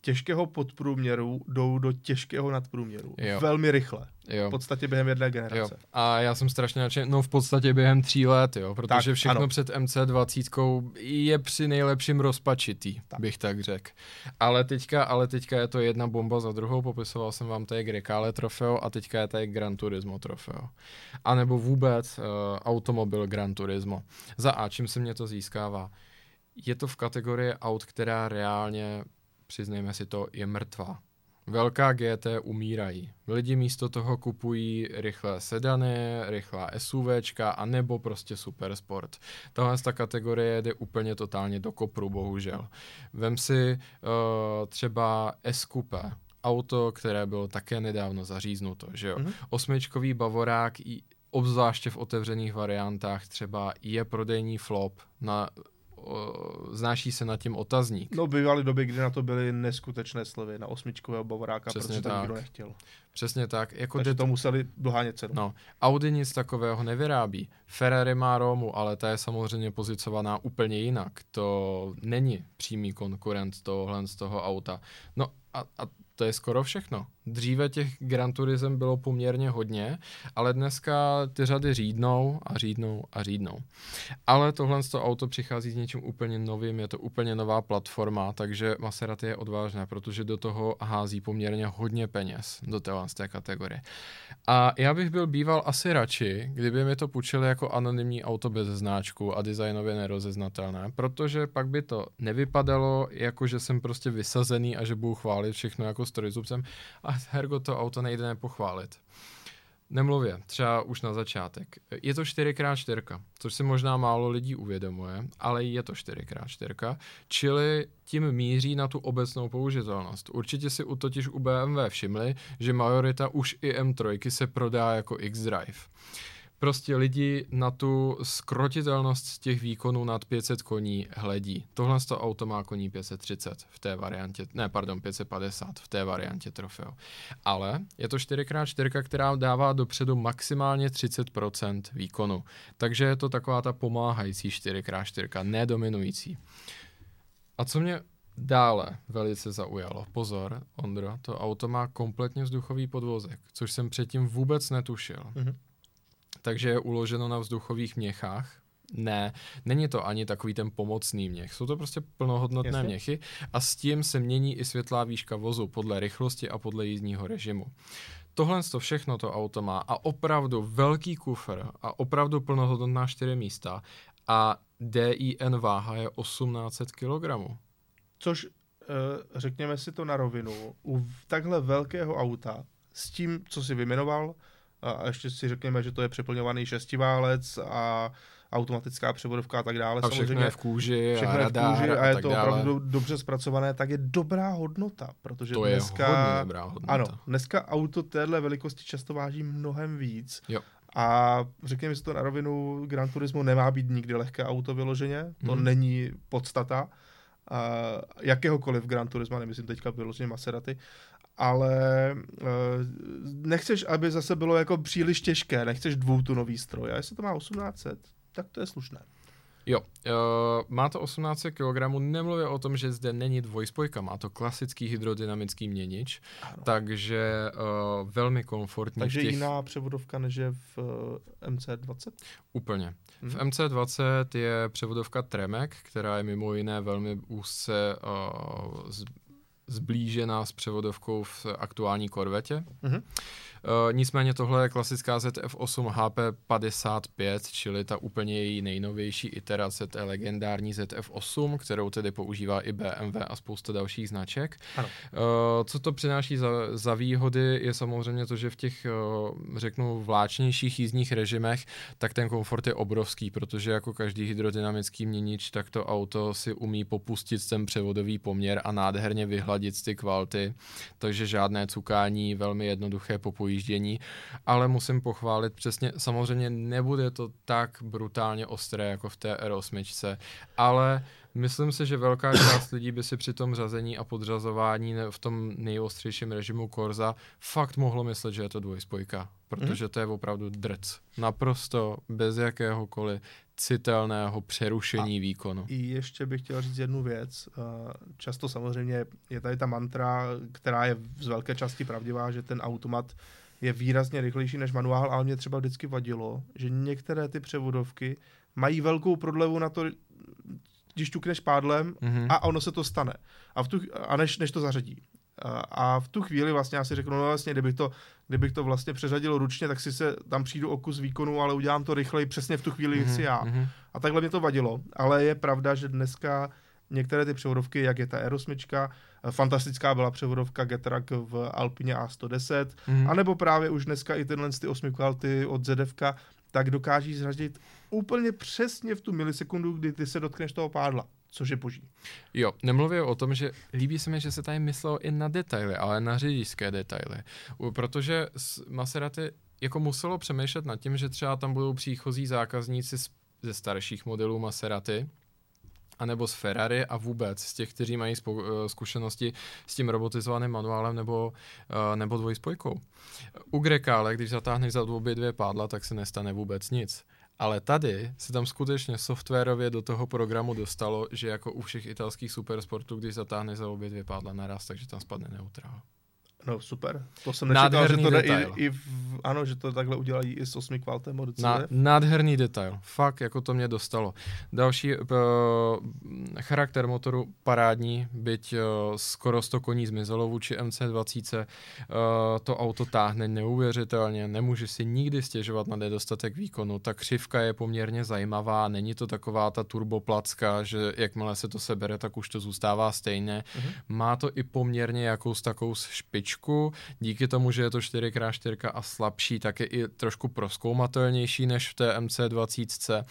těžkého podprůměru jdou do těžkého nadprůměru. Jo. Velmi rychle. jo. V podstatě během jedné Jo. generace. A já jsem strašně nadšený, no v podstatě během tří let, jo, protože Tak, všechno ano. před MC20 je při nejlepším rozpačitý, tak. bych tak řekl. Ale teďka, ale teďka je to jedna bomba za druhou, popisoval jsem vám tady Grecale trofeo a teďka je tady Gran Turismo trofeo. A nebo vůbec uh, automobil Gran Turismo. Za A, čím se mě to získává? Je to v kategorii aut, která reálně, přiznejme si to, je mrtvá. Velká GT umírají. Lidi místo toho kupují rychlé sedany, rychlá SUVčka a nebo prostě supersport. Tahle ta kategorie jde úplně totálně do kopru, bohužel. Vem si uh, třeba S-Coupe, auto, které bylo také nedávno zaříznuto, že jo. Mhm. Osmičkový Bavorák, i- obzvláště v otevřených variantách, třeba je prodejní flop na znáší se nad tím otazník. No, bývaly doby, kdy na to byly neskutečné slevy na osmičkového Bavoráka, Přesně protože to tak. nikdo nechtěl. Přesně tak. Jako Takže jde to museli dohánět cenu. No, Audi nic takového nevyrábí. Ferrari má Romu, ale ta je samozřejmě pozicovaná úplně jinak. To není přímý konkurent tohle z toho auta. No a, a to je skoro všechno. Dříve těch Gran Turism bylo poměrně hodně, ale dneska ty řady řídnou a řídnou a řídnou. Ale tohle to auto přichází s něčím úplně novým, je to úplně nová platforma, takže Maserati je odvážné, protože do toho hází poměrně hodně peněz do téhle té kategorie. A já bych byl býval asi radši, kdyby mi to půjčili jako anonymní auto bez značku a designově nerozeznatelné, protože pak by to nevypadalo jako, že jsem prostě vysazený a že budu chválit všechno jako strojzubcem a hergo to auto nejde nepochválit. Nemluvě, třeba už na začátek. Je to 4x4, což si možná málo lidí uvědomuje, ale je to 4x4, čili tím míří na tu obecnou použitelnost. Určitě si u totiž u BMW všimli, že majorita už i M3 se prodá jako X-Drive prostě lidi na tu skrotitelnost těch výkonů nad 500 koní hledí. Tohle to auto má koní 530 v té variantě, ne, pardon, 550 v té variantě trofeo. Ale je to 4x4, která dává dopředu maximálně 30% výkonu. Takže je to taková ta pomáhající 4x4, nedominující. A co mě Dále velice zaujalo. Pozor, Ondro, to auto má kompletně vzduchový podvozek, což jsem předtím vůbec netušil. Mm-hmm takže je uloženo na vzduchových měchách. Ne, není to ani takový ten pomocný měch, jsou to prostě plnohodnotné Jasně. měchy a s tím se mění i světlá výška vozu podle rychlosti a podle jízdního režimu. Tohle to všechno to auto má a opravdu velký kufr a opravdu plnohodnotná čtyři místa a DIN váha je 1800 kg. Což, uh, řekněme si to na rovinu, u takhle velkého auta s tím, co si vymenoval, a ještě si řekněme, že to je přeplňovaný šestiválec a automatická převodovka a tak dále. A všechno je v kůži všechno a, je v kůži a, a je to dále. opravdu dobře zpracované, tak je dobrá hodnota, protože to dneska, je hodně dobrá hodnota. Ano, dneska auto téhle velikosti často váží mnohem víc. Jo. A řekněme si to na rovinu, Gran Turismo nemá být nikdy lehké auto vyloženě, to hmm. není podstata uh, jakéhokoliv Gran Turismo, nemyslím teďka vyloženě Maserati, ale uh, nechceš, aby zase bylo jako příliš těžké, nechceš dvoutunový stroj. A jestli to má 1800, tak to je slušné. Jo, uh, má to 18 kg, nemluvě o tom, že zde není dvojspojka, má to klasický hydrodynamický měnič, ano. takže uh, velmi komfortní. Takže těch... jiná převodovka než je v uh, MC20? Úplně. Hmm. V MC20 je převodovka Tremek, která je mimo jiné velmi úzce uh, zblížená s převodovkou v aktuální korvetě. Mm-hmm. Uh, nicméně tohle je klasická ZF8 HP55, čili ta úplně její nejnovější iterace té legendární ZF8, kterou tedy používá i BMW a spousta dalších značek. Ano. Uh, co to přináší za, za výhody, je samozřejmě to, že v těch, uh, řeknu, vláčnějších jízdních režimech, tak ten komfort je obrovský, protože jako každý hydrodynamický měnič, tak to auto si umí popustit ten převodový poměr a nádherně vyhladit ty kvality, takže žádné cukání, velmi jednoduché popují pojíždění, ale musím pochválit přesně, samozřejmě nebude to tak brutálně ostré jako v té R8, ale Myslím si, že velká část lidí by si při tom řazení a podřazování v tom nejostřejším režimu Korza fakt mohlo myslet, že je to dvojspojka, protože mhm. to je opravdu drc. Naprosto bez jakéhokoliv citelného přerušení a výkonu. I ještě bych chtěl říct jednu věc. Často samozřejmě je tady ta mantra, která je z velké části pravdivá, že ten automat je výrazně rychlejší než manuál, ale mě třeba vždycky vadilo, že některé ty převodovky mají velkou prodlevu na to, když ťukneš pádlem mm-hmm. a ono se to stane. A, v tu, a než, než to zařadí. A, a v tu chvíli vlastně já si řeknu, no vlastně, kdybych to, kdybych to vlastně přeřadil ručně, tak si se tam přijdu o kus výkonu, ale udělám to rychleji přesně v tu chvíli, mm-hmm. si já. Mm-hmm. A takhle mě to vadilo. Ale je pravda, že dneska některé ty převodovky, jak je ta R8, fantastická byla převodovka Getrack v Alpině A110, mm-hmm. anebo právě už dneska i tyhle ty osmi kvality od ZF, tak dokáží zřadit úplně přesně v tu milisekundu, kdy ty se dotkneš toho pádla což je boží. Jo, nemluvím o tom, že líbí se mi, že se tady myslelo i na detaily, ale na řidičské detaily. Protože Maserati jako muselo přemýšlet nad tím, že třeba tam budou příchozí zákazníci ze starších modelů Maserati, anebo z Ferrari a vůbec z těch, kteří mají spou- eh, zkušenosti s tím robotizovaným manuálem nebo, uh, nebo dvojspojkou. U Grekále, když zatáhneš za obě dvě pádla, tak se nestane vůbec nic. Ale tady se tam skutečně softwarově do toho programu dostalo, že jako u všech italských supersportů, když zatáhne za obě dvě pádla naraz, takže tam spadne neutrál. No super, to jsem nečekal, že Nádherný to jde i, detail. i v, ano, že to takhle udělají i s 8 kvaltem od Na, nádherný detail. Fakt, jako to mě dostalo. Další uh, charakter motoru parádní, byť uh, skoro 100 koní zmizelo vůči MC20. Uh, to auto táhne neuvěřitelně, nemůže si nikdy stěžovat na nedostatek výkonu. Ta křivka je poměrně zajímavá, není to taková ta turboplacka, že jakmile se to sebere, tak už to zůstává stejné. Mhm. Má to i poměrně jakous takovou špičku, díky tomu, že je to 4x4 a slabší, tak je i trošku proskoumatelnější než v té MC20.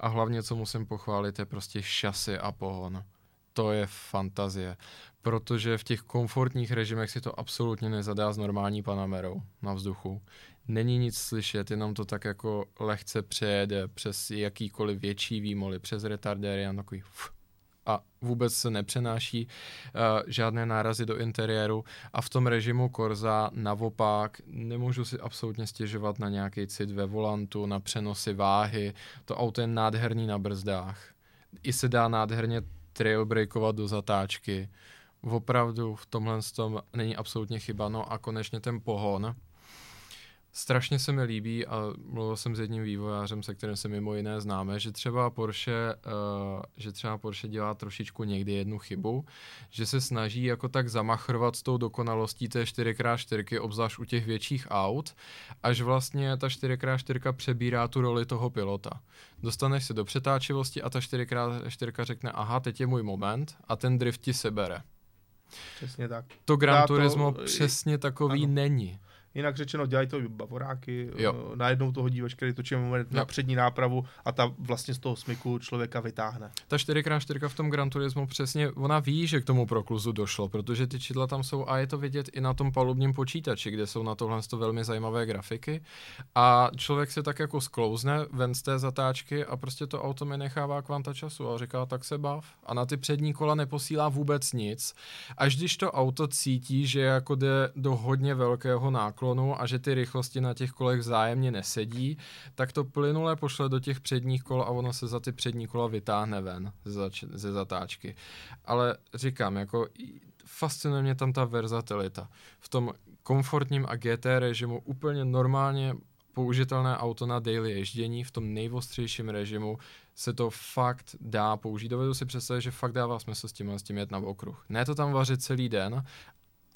A hlavně, co musím pochválit, je prostě šasy a pohon. To je fantazie, protože v těch komfortních režimech si to absolutně nezadá s normální Panamerou na vzduchu. Není nic slyšet, jenom to tak jako lehce přejede přes jakýkoliv větší výmoly, přes retardéry a takový ff, a vůbec se nepřenáší uh, žádné nárazy do interiéru a v tom režimu Corza naopak nemůžu si absolutně stěžovat na nějaký cit ve volantu, na přenosy váhy, to auto je nádherný na brzdách. I se dá nádherně trailbreakovat do zatáčky. Opravdu v tomhle tom není absolutně chyba. No a konečně ten pohon, Strašně se mi líbí a mluvil jsem s jedním vývojářem, se kterým se mimo jiné známe, že třeba Porsche, uh, že třeba Porsche dělá trošičku někdy jednu chybu, že se snaží jako tak zamachrovat s tou dokonalostí té 4x4, obzvlášť u těch větších aut, až vlastně ta 4x4 přebírá tu roli toho pilota. Dostaneš se do přetáčivosti a ta 4x4 řekne, aha, teď je můj moment a ten drift ti sebere. Přesně tak. To Gran Dá to- Turismo přesně takový ano. není. Jinak řečeno, dělají to bavoráky, Jo. eh, najednou to hodí veškerý točivý moment na přední nápravu a ta vlastně z toho smyku člověka vytáhne. Ta 4x4 v tom Gran Turismo přesně, ona ví, že k tomu prokluzu došlo, protože ty čidla tam jsou a je to vidět i na tom palubním počítači, kde jsou na tohle to velmi zajímavé grafiky a člověk se tak jako sklouzne ven z té zatáčky a prostě to auto mi nechává kvanta času a říká, tak se bav. A na ty přední kola neposílá vůbec nic. Až když to auto cítí, že jako jde do hodně velkého náklonu a že ty rychlosti na těch kolech vzájemně nesedí, tak to plynule pošle do těch předních kol a ono se za ty přední kola vytáhne ven ze, zač- ze zatáčky. Ale říkám, jako fascinuje mě tam ta versatilita. V tom komfortním a GT režimu úplně normálně použitelné auto na daily ježdění v tom nejvostřejším režimu se to fakt dá použít. Dovedu si představit, že fakt dává smysl s tím, s tím jet na okruh. Ne to tam vařit celý den,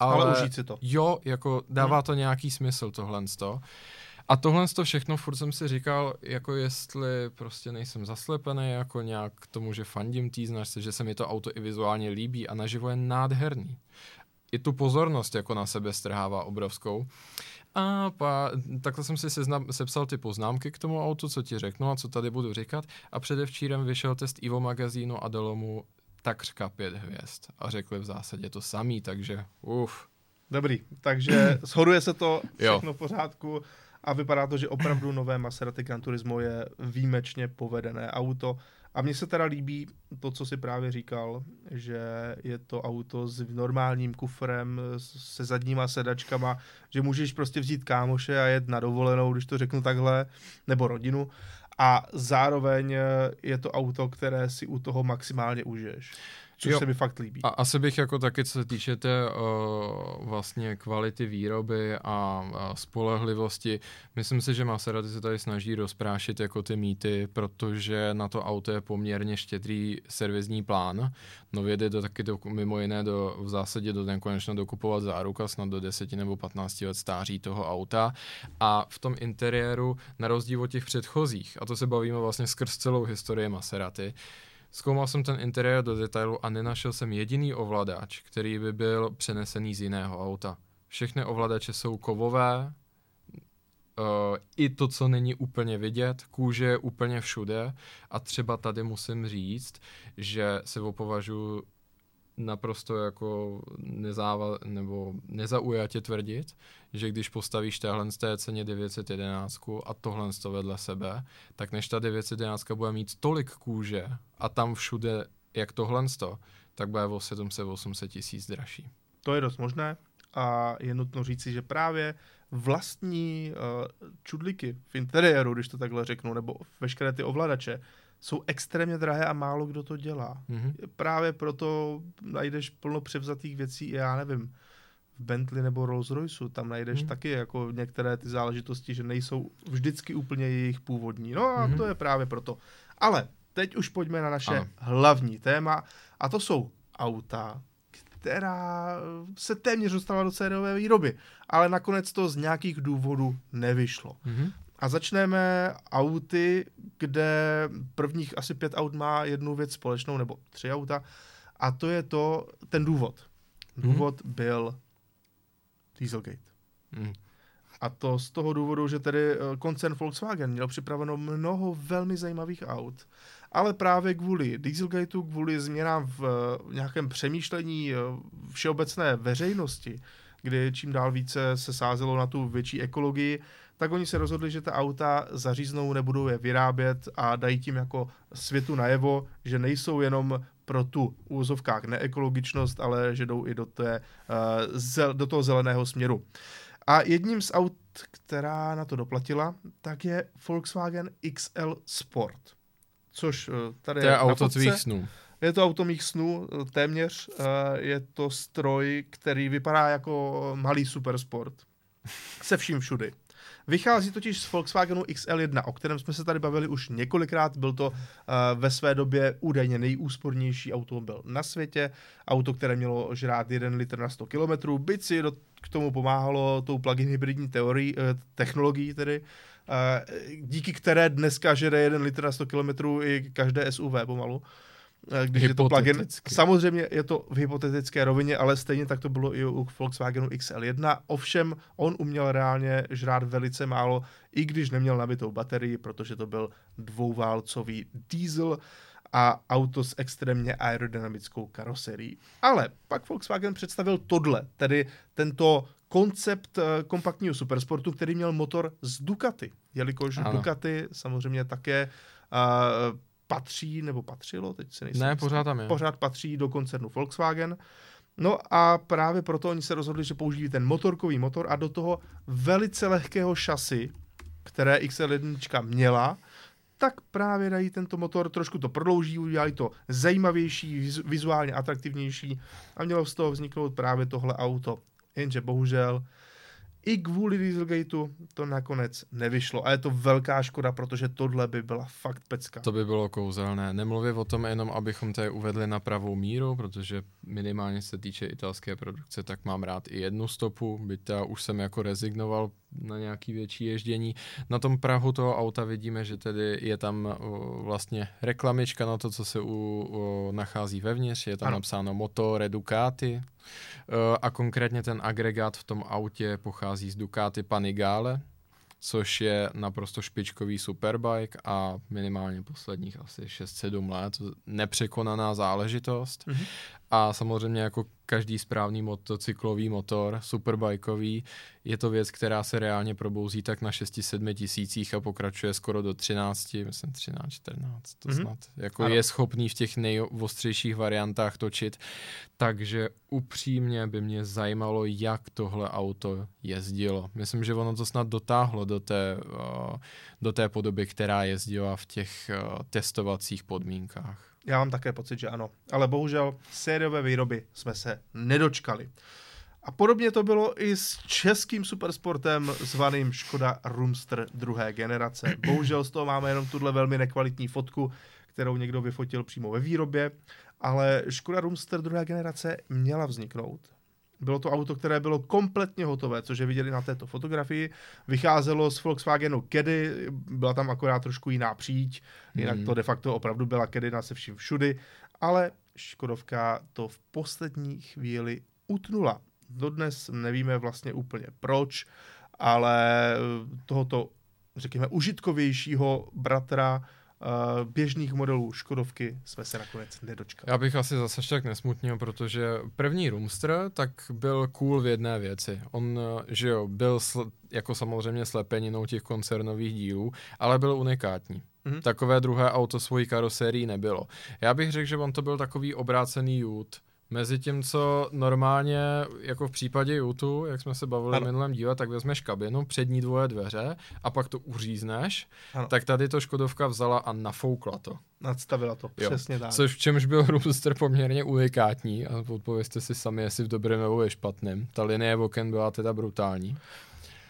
ale, Ale, užít si to. Jo, jako dává to nějaký smysl tohle to. A tohle to všechno furt jsem si říkal, jako jestli prostě nejsem zaslepený, jako nějak k tomu, že fandím té značce, že se mi to auto i vizuálně líbí a naživo je nádherný. I tu pozornost jako na sebe strhává obrovskou. A pa, takhle jsem si seznam, sepsal ty poznámky k tomu autu, co ti řeknu a co tady budu říkat. A předevčírem vyšel test Ivo magazínu a dalo mu takřka pět hvězd. A řekli v zásadě to samý, takže uf. Dobrý, takže shoduje se to Jo. všechno v pořádku a vypadá to, že opravdu nové Maserati Gran Turismo je výjimečně povedené auto. A mně se teda líbí to, co si právě říkal, že je to auto s normálním kufrem, se zadníma sedačkama, že můžeš prostě vzít kámoše a jet na dovolenou, když to řeknu takhle, nebo rodinu. A zároveň eh, je to auto, které si u toho maximálně užiješ. Což Jo. se mi fakt líbí. A asi bych jako taky, co se týče té uh, vlastně kvality výroby a, a spolehlivosti, myslím si, že Maserati se tady snaží rozprášit jako ty mýty, protože na to auto je poměrně štědrý servisní plán. Nově jde do, taky do, mimo jiné do, v zásadě do nekonečna dokupovat záruka snad do 10 nebo 15 let stáří toho auta a v tom interiéru, na rozdíl od těch předchozích, a to se bavíme vlastně skrz celou historii Maserati, Zkoumal jsem ten interiér do detailu a nenašel jsem jediný ovladač, který by byl přenesený z jiného auta. Všechny ovladače jsou kovové, uh, i to, co není úplně vidět, kůže je úplně všude a třeba tady musím říct, že se opovažuji naprosto jako nezáva, nebo nezaujatě tvrdit, že když postavíš téhle z té ceně 911 a tohle to vedle sebe, tak než ta 911 bude mít tolik kůže a tam všude jak tohle to, tak bude o 700-800 tisíc dražší. To je dost možné a je nutno říci, že právě vlastní uh, čudliky v interiéru, když to takhle řeknu, nebo veškeré ty ovladače, jsou extrémně drahé a málo kdo to dělá. Mhm. Právě proto najdeš plno převzatých věcí, já nevím, Bentley nebo Rolls Royceu. Tam najdeš hmm. taky jako některé ty záležitosti, že nejsou vždycky úplně jejich původní. No a hmm. to je právě proto. Ale teď už pojďme na naše ano. hlavní téma a to jsou auta, která se téměř dostala do sériové výroby, ale nakonec to z nějakých důvodů nevyšlo. Mm-hmm. A začneme auty, kde prvních asi pět aut má jednu věc společnou, nebo tři auta, a to je to, ten důvod. Mhm. Důvod mm. byl Dieselgate. Mm. A to z toho důvodu, že tedy eh, koncern Volkswagen měl připraveno mnoho velmi zajímavých aut, ale právě kvůli Dieselgateu, kvůli změnám v eh, nějakém přemýšlení eh, všeobecné veřejnosti, kdy čím dál více se sázelo na tu větší ekologii, tak oni se rozhodli, že ta auta zaříznou, nebudou je vyrábět a dají tím jako světu najevo, že nejsou jenom pro tu úvozovkách neekologičnost, ale že jdou i do, té, uh, do toho zeleného směru. A jedním z aut, která na to doplatila, tak je Volkswagen XL Sport. Což uh, tady to je, je auto tvých snů. Je to auto mých snů, téměř. Uh, je to stroj, který vypadá jako malý supersport. Se vším všudy. Vychází totiž z Volkswagenu XL1, o kterém jsme se tady bavili už několikrát. Byl to uh, ve své době údajně nejúspornější automobil na světě. Auto, které mělo žrát 1 litr na 100 km, byť si do, k tomu pomáhalo tou plug-in hybridní teorii, uh, technologií tedy, uh, díky které dneska žere 1 litr na 100 km i každé SUV pomalu. Eh, když je to plugin. Samozřejmě je to v hypotetické rovině, ale stejně tak to bylo i u Volkswagenu XL1. Ovšem, on uměl reálně žrát velice málo, i když neměl nabitou baterii, protože to byl dvouválcový diesel a auto s extrémně aerodynamickou karoserií. Ale pak Volkswagen představil tohle, tedy tento koncept eh, kompaktního supersportu, který měl motor z Ducati, jelikož ano. Ducati samozřejmě také uh, patří, nebo patřilo, teď se nejsem Ne, pořád tam je. Pořád patří do koncernu Volkswagen. No a právě proto oni se rozhodli, že použijí ten motorkový motor a do toho velice lehkého šasy, které XL1 měla, tak právě dají tento motor, trošku to prodlouží, udělají to zajímavější, vizuálně atraktivnější a mělo z toho vzniknout právě tohle auto. Jenže bohužel i kvůli Dieselgateu to nakonec nevyšlo. A je to velká škoda, protože tohle by byla fakt pecka. To by bylo kouzelné. Nemluvě o tom jenom, abychom to uvedli na pravou míru, protože minimálně se týče italské produkce, tak mám rád i jednu stopu, byť já už jsem jako rezignoval na nějaký větší ježdění. Na tom Prahu toho auta vidíme, že tedy je tam o, vlastně reklamička na to, co se u, o, nachází vevnitř, je tam ano. napsáno Motor Ducati o, a konkrétně ten agregát v tom autě pochází z Ducati Panigale, což je naprosto špičkový superbike a minimálně posledních asi 6-7 let nepřekonaná záležitost. Mm-hmm. A samozřejmě jako každý správný motocyklový motor, superbajkový, je to věc, která se reálně probouzí tak na 6-7 tisících a pokračuje skoro do 13, myslím 13, 14, to mm-hmm. snad. Jako ano. je schopný v těch nejostřejších variantách točit. Takže upřímně by mě zajímalo, jak tohle auto jezdilo. Myslím, že ono to snad dotáhlo do té, uh, do té podoby, která jezdila v těch uh, testovacích podmínkách. Já mám také pocit, že ano. Ale bohužel sériové výroby jsme se nedočkali. A podobně to bylo i s českým supersportem zvaným Škoda Rumster druhé generace. Bohužel z toho máme jenom tuhle velmi nekvalitní fotku, kterou někdo vyfotil přímo ve výrobě, ale Škoda Rumster druhé generace měla vzniknout. Bylo to auto, které bylo kompletně hotové, což je viděli na této fotografii. Vycházelo z Volkswagenu Kedy, byla tam akorát trošku jiná příď, jinak hmm. to de facto opravdu byla na se vším všudy, ale Škodovka to v poslední chvíli utnula. Dodnes nevíme vlastně úplně proč, ale tohoto, řekněme, užitkovějšího bratra běžných modelů Škodovky jsme se nakonec nedočkali. Já bych asi zase tak nesmutnil, protože první Roomster tak byl cool v jedné věci. On, eh, že jo, byl sl- jako samozřejmě slepeninou těch koncernových dílů, ale byl unikátní. Mm-hmm. Takové druhé auto svojí karosérii nebylo. Já bych řekl, že on to byl takový obrácený jút Mezi tím, co normálně, jako v případě YouTube, jak jsme se bavili Ano. v minulém díle, tak vezmeš kabinu, přední dvoje dveře a pak to uřízneš, Ano. tak tady to Škodovka vzala a nafoukla to. Nadstavila to, Jo. přesně tak. Což v čemž byl Roadster poměrně unikátní a odpovězte si sami, jestli v dobrém nebo ve špatném. Ta linie oken byla teda brutální.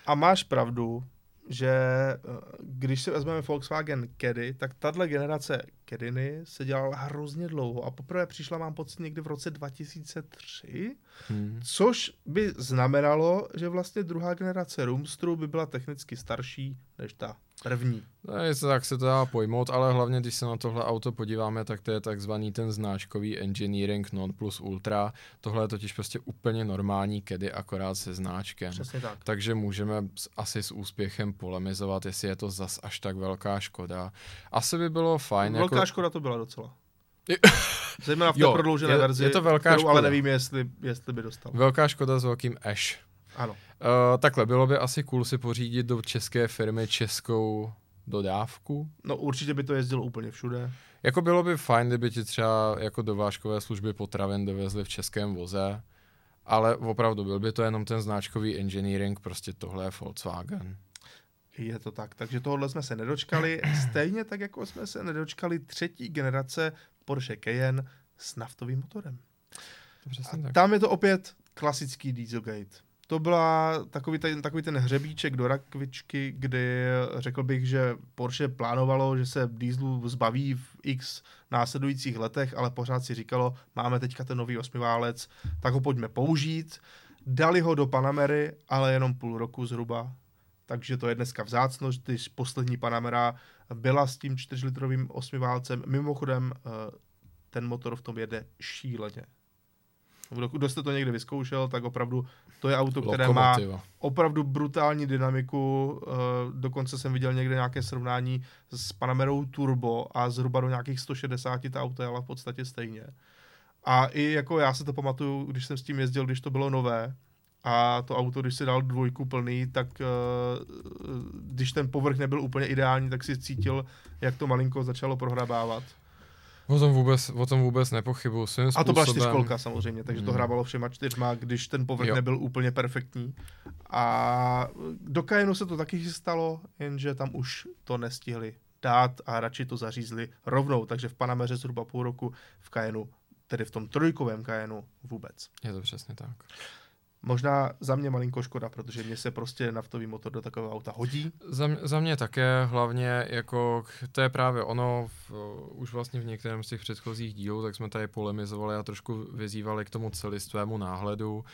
A máš pravdu, že eh, když si vezmeme Volkswagen Caddy, tak tahle generace Caddyny se dělala hrozně dlouho a poprvé přišla, mám pocit, někdy v roce 2003, Hmm. což by znamenalo, že vlastně druhá generace Roomstru by byla technicky starší než ta první. No, je to, tak se to dá pojmout, ale hlavně, když se na tohle auto podíváme, tak to je takzvaný ten znáčkový engineering non plus ultra. Tohle je totiž prostě úplně normální kedy, akorát se znáčkem. Přesně tak. Takže můžeme asi s úspěchem polemizovat, jestli je to zas až tak velká škoda. Asi by bylo fajn. Velká jako... škoda to byla docela. Zejména v té Jo, prodloužené je- verzi, je to velká kterou ale škoda. nevím, jestli, jestli by dostal. Velká škoda s velkým Ash. Ano. Uh, takhle, bylo by asi cool si pořídit do české firmy českou dodávku. No určitě by to jezdilo úplně všude. Jako bylo by fajn, kdyby ti třeba jako dovážkové služby potravin dovezly v českém voze, ale opravdu byl by to jenom ten značkový engineering, prostě tohle je Volkswagen. Je to tak, takže tohle jsme se nedočkali, stejně tak, jako jsme se nedočkali třetí generace Porsche Cayenne s naftovým motorem. To přesně A tak. tam je to opět klasický Dieselgate. To byla takový ten, takový ten hřebíček do rakvičky, kdy řekl bych, že Porsche plánovalo, že se dieselu zbaví v x následujících letech, ale pořád si říkalo, máme teďka ten nový osmiválec, tak ho pojďme použít. Dali ho do Panamery, ale jenom půl roku zhruba. Takže to je dneska vzácnost, když poslední Panamera byla s tím 4-litrovým osmiválcem. Mimochodem, eh, ten motor v tom jede šíleně. Kdo jste to někdy vyzkoušel, tak opravdu to je auto, které má Lokomotiva. opravdu brutální dynamiku. eh, Dokonce jsem viděl někde nějaké srovnání s Panamerou Turbo a zhruba do nějakých 160 ta auto jela v podstatě stejně. A i jako já se to pamatuju, když jsem s tím jezdil, když to bylo nové, a to auto, když si dal dvojku plný, tak eh, když ten povrch nebyl úplně ideální, tak si cítil, jak to malinko začalo prohrabávat. O tom vůbec, o tom vůbec nepochybuju. Svým A to byla způsobem- čtyřkolka samozřejmě, takže to Hmm. hrávalo všema čtyřma, když ten povrch Jo. nebyl úplně perfektní. A do Cayenu se to taky stalo, jenže tam už to nestihli dát a radši to zařízli rovnou, takže v Panameře zhruba půl roku, v Cayenu, tedy v tom trojkovém Cayenu vůbec. Je to přesně tak. Možná za mě malinko škoda, protože mně se prostě naftový motor do takového auta hodí. Za, mě- za mě také, hlavně jako, to je právě ono, v, už vlastně v některém z těch předchozích dílů, tak jsme tady polemizovali a trošku vyzývali k tomu celistvému náhledu,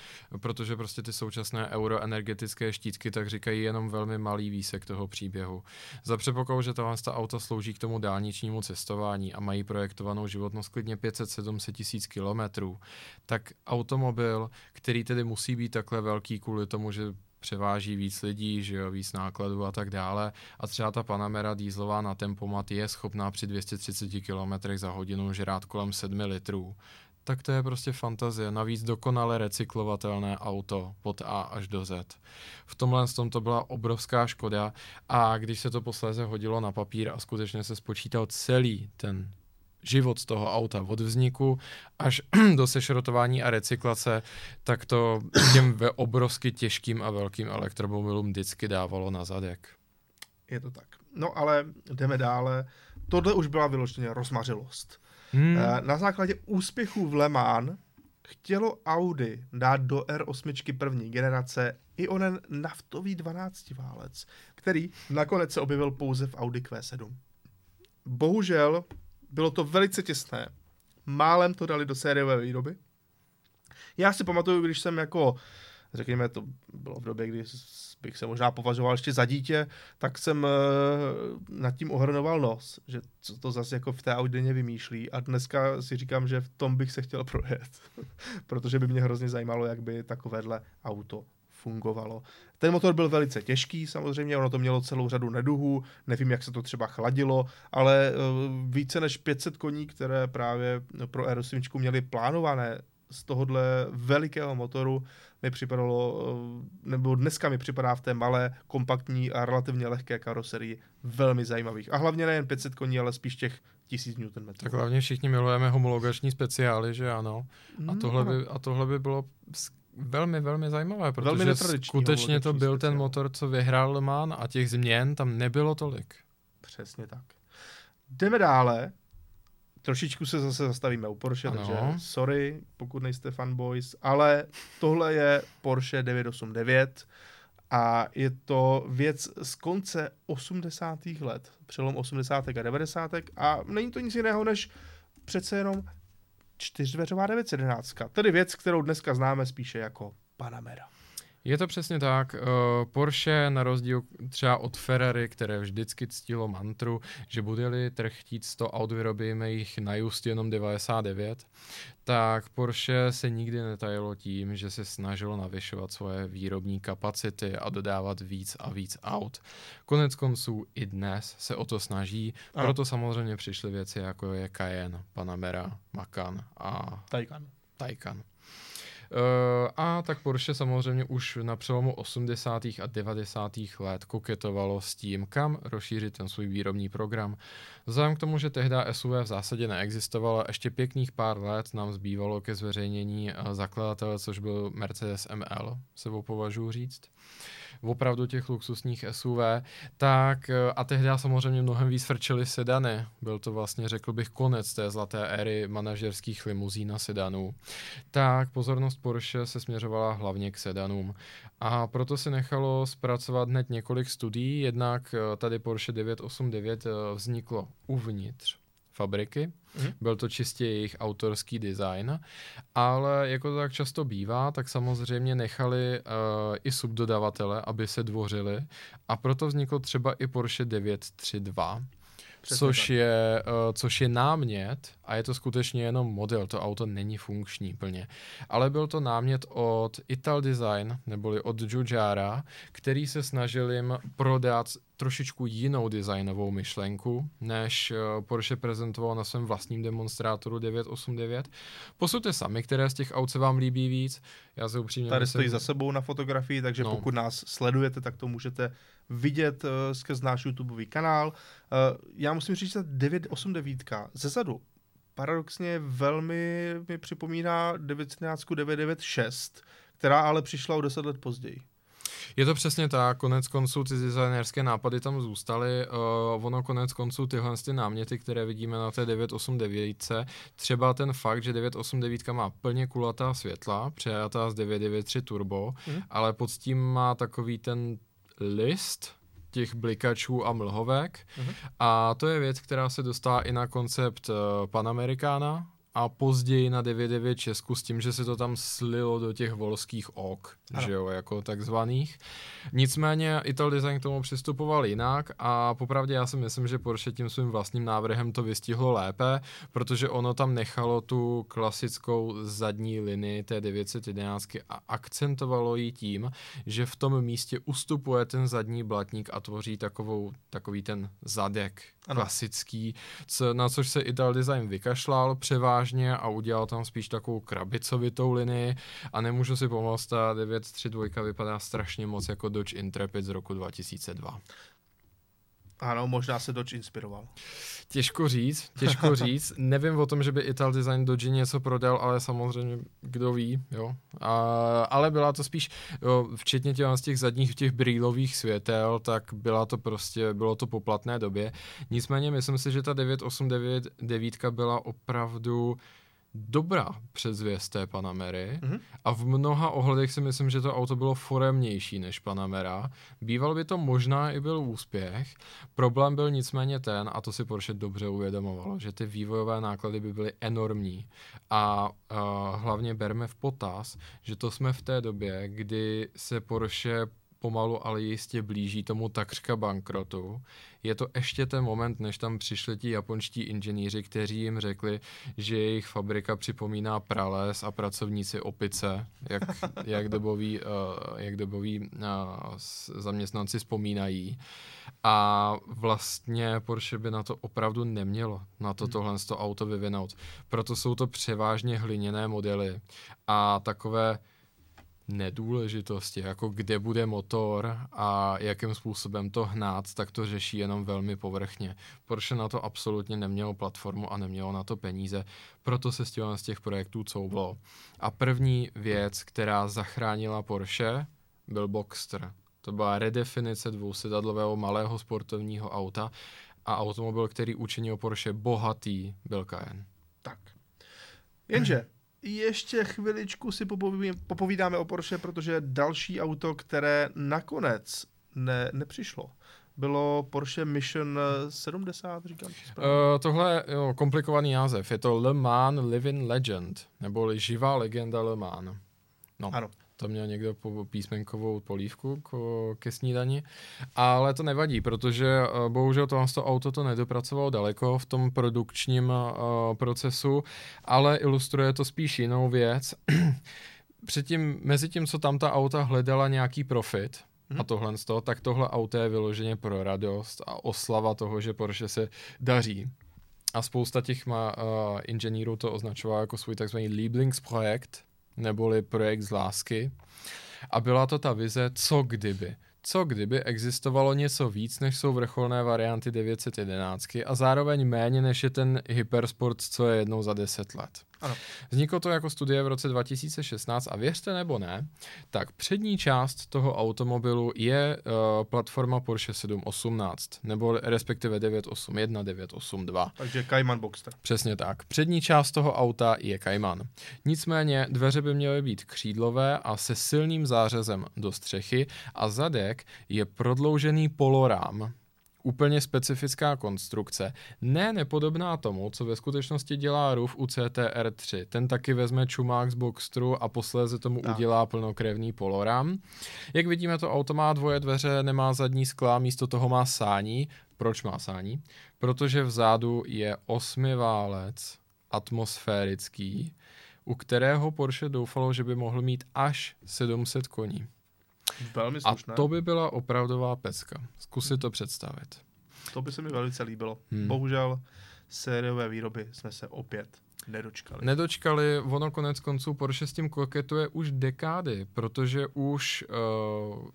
protože prostě ty současné euroenergetické štítky tak říkají jenom velmi malý výsek toho příběhu. Za předpokladu, že tohle ta auta slouží k tomu dálničnímu cestování a mají projektovanou životnost klidně 500-700 tisíc kilometrů, tak automobil, který tedy musí být takhle velký kvůli tomu, že převáží víc lidí, že jo, víc nákladů a tak dále. A třeba ta Panamera dýzlová na tempomat je schopná při 230 km za hodinu žrát kolem 7 litrů. Tak to je prostě fantazie. Navíc dokonale recyklovatelné auto od A až do Z. V tomhle tom to byla obrovská škoda a když se to posléze hodilo na papír a skutečně se spočítal celý ten život z toho auta od vzniku až do sešrotování a recyklace, tak to těm ve obrovsky těžkým a velkým elektromobilům vždycky dávalo na zadek. Je to tak. No ale jdeme dále. Tohle už byla vyloženě rozmařilost. Hmm. Eh, Na základě úspěchů v Le Mans chtělo Audi dát do R8 první generace i onen naftový 12 válec, který nakonec se objevil pouze v Audi Q7. Bohužel bylo to velice těsné. Málem to dali do sériové výroby. Já si pamatuju, když jsem jako, řekněme, to bylo v době, kdy bych se možná považoval ještě za dítě, tak jsem eh, nad tím ohrnoval nos, že co to zase jako v té Audině vymýšlí a dneska si říkám, že v tom bych se chtěl projet, protože by mě hrozně zajímalo, jak by takovéhle auto fungovalo. Ten motor byl velice těžký, samozřejmě, ono to mělo celou řadu neduhů, nevím, jak se to třeba chladilo, ale eh, více než 500 koní, které právě pro R8 měli plánované z tohohle velikého motoru, mi připadalo, eh, nebo dneska mi připadá v té malé, kompaktní a relativně lehké karoserii velmi zajímavých. A hlavně nejen 500 koní, ale spíš těch 1000 Nm. Tak hlavně všichni milujeme homologační speciály, že ano. A Mm, tohle, by, a tohle by bylo velmi, velmi zajímavé, protože Velmi skutečně to byl ten speciál. motor, co vyhrál Le Mans a těch změn tam nebylo tolik. Přesně tak. Jdeme dále. Trošičku se zase zastavíme u Porsche, Ano. takže sorry, pokud nejste fanboys, ale tohle je Porsche 989 a je to věc z konce 80. let, přelom 80. a 90. a není to nic jiného než přece jenom čtyřdveřová 911, tedy věc, kterou dneska známe spíše jako Panamera. Je to přesně tak. eh, Porsche na rozdíl třeba od Ferrari, které vždycky ctilo mantru, že bude-li trh chtít 100 aut, vyrobíme jich na just jenom 99, tak Porsche se nikdy netajilo tím, že se snažilo navyšovat svoje výrobní kapacity a dodávat víc a víc aut. Konec konců i dnes se o to snaží, Ano. proto samozřejmě přišly věci jako je Cayenne, Panamera, Macan a Taycan. Taycan. Uh, a tak Porsche samozřejmě už na přelomu 80. a 90. let koketovalo s tím, kam rozšířit ten svůj výrobní program. Vzhledem k tomu, že tehdy SUV v zásadě neexistovalo, ještě pěkných pár let nám zbývalo ke zveřejnění eh, zakladatele, což byl Mercedes ML, se považuji říct opravdu těch luxusních SUV, tak eh, a tehdy samozřejmě mnohem víc frčely sedany. Byl to vlastně, řekl bych, konec té zlaté éry manažerských limuzín a sedanů. Tak pozornost Porsche se směřovala hlavně k sedanům. A proto si nechalo zpracovat hned několik studií, jednak eh, tady Porsche 989 eh, vzniklo uvnitř fabriky. Mhm. Byl to čistě jejich autorský design, ale jako to tak často bývá, tak samozřejmě nechali uh, i subdodavatele, aby se dvořili a proto vzniklo třeba i Porsche 932, Přesně což tak. je, uh, což je námět a je to skutečně jenom model, to auto není funkční plně. Ale byl to námět od Ital Design, neboli od Giugiara, který se snažil jim prodat trošičku jinou designovou myšlenku, než uh, Porsche prezentoval na svém vlastním demonstrátoru 989. Posuďte sami, které z těch aut se vám líbí víc. Já se upřímně Tady myslím, stojí za sebou na fotografii, takže no. pokud nás sledujete, tak to můžete vidět uh, skrz náš YouTubeový kanál. Uh, já musím říct, že ta 989 ze zadu paradoxně velmi mi připomíná 913 996, která ale přišla o 10 let později. Je to přesně tak, konec konců ty designerské nápady tam zůstaly, uh, ono konec konců tyhle ty náměty, které vidíme na té 989, třeba ten fakt, že 989 má plně kulatá světla, přejatá z 993 Turbo, Mhm. ale pod tím má takový ten list těch blikačů a mlhovek Mhm. a to je věc, která se dostala i na koncept uh, Panamericana, a později na 99 Česku s tím, že se to tam slilo do těch volských ok, Ano. že jo, jako takzvaných. Nicméně Ital Design k tomu přistupoval jinak a popravdě já si myslím, že Porsche tím svým vlastním návrhem to vystihlo lépe, protože ono tam nechalo tu klasickou zadní linii té 911 a akcentovalo ji tím, že v tom místě ustupuje ten zadní blatník a tvoří takovou, takový ten zadek Ano. klasický, co, na což se Ital Design vykašlal převážně a udělal tam spíš takovou krabicovitou linii a nemůžu si pomoct, ta 932 vypadá strašně moc jako Dodge Intrepid z roku 2002. Ano, možná se Dodge inspiroval. Těžko říct, těžko říct. Nevím o tom, že by Ital Design Dodge něco prodal, ale samozřejmě kdo ví, jo. A, ale byla to spíš, jo, včetně těch, z těch zadních těch brýlových světel, tak byla to prostě, bylo to po platné době. Nicméně myslím si, že ta 989 byla opravdu dobrá předzvěst té Panamery Mhm. a v mnoha ohledech si myslím, že to auto bylo foremnější než Panamera. Býval by to možná i byl úspěch. Problém byl nicméně ten, a to si Porsche dobře uvědomovalo, že ty vývojové náklady by byly enormní. A uh, hlavně berme v potaz, že to jsme v té době, kdy se Porsche pomalu, ale jistě blíží tomu takřka bankrotu. Je to ještě ten moment, než tam přišli ti japonští inženýři, kteří jim řekli, že jejich fabrika připomíná prales a pracovníci opice, jak, jak doboví, uh, jak doboví uh, s- zaměstnanci vzpomínají. A vlastně Porsche by na to opravdu nemělo, na to tohle to auto vyvinout. Proto jsou to převážně hliněné modely a takové nedůležitosti, jako kde bude motor a jakým způsobem to hnát, tak to řeší jenom velmi povrchně. Porsche na to absolutně nemělo platformu a nemělo na to peníze, proto se s z těch projektů couvlo. A první věc, která zachránila Porsche, byl Boxster. To byla redefinice dvousedadlového malého sportovního auta a automobil, který učinil Porsche bohatý, byl Cayenne. Tak. Jenže ještě chviličku si popovídáme o Porsche, protože další auto, které nakonec ne, nepřišlo, bylo Porsche Mission 70, říkám uh, Tohle je komplikovaný název. Je to Le Mans Living Legend, neboli živá legenda Le Mans. No. Ano to měl někdo po písmenkovou polívku ke snídani, ale to nevadí, protože eh, bohužel to, to auto to nedopracovalo daleko v tom produkčním uh, procesu, ale ilustruje to spíš jinou věc. Předtím, mezi tím, co tam ta auta hledala nějaký profit, hmm. a tohle z toho, tak tohle auto je vyloženě pro radost a oslava toho, že Porsche se daří. A spousta těch má, uh, inženýrů to označovala jako svůj takzvaný Lieblingsprojekt, neboli projekt z lásky. A byla to ta vize, co kdyby. Co kdyby existovalo něco víc, než jsou vrcholné varianty 911 a zároveň méně, než je ten Hypersport, co je jednou za 10 let. Ano. Vzniklo to jako studie v roce 2016 a věřte nebo ne, tak přední část toho automobilu je uh, platforma Porsche 718, nebo respektive 981, 982. Takže Cayman Boxster. Přesně tak. Přední část toho auta je Cayman. Nicméně dveře by měly být křídlové a se silným zářezem do střechy a zadek je prodloužený polorám, úplně specifická konstrukce, ne nepodobná tomu, co ve skutečnosti dělá RUF u CTR3. Ten taky vezme čumák z Boxtru a posléze tomu tak. udělá plnokrevný poloram. Jak vidíme, to auto má dvoje dveře, nemá zadní skla, místo toho má sání. Proč má sání? Protože vzadu je osmiválec atmosférický, u kterého Porsche doufalo, že by mohl mít až 700 koní. Velmi slušné. A to by byla opravdová pecka. Zkusit to představit. To by se mi velice líbilo. Hmm. Bohužel sériové výroby jsme se opět nedočkali. Nedočkali, ono konec konců Porsche s tím koketuje už dekády, protože už uh,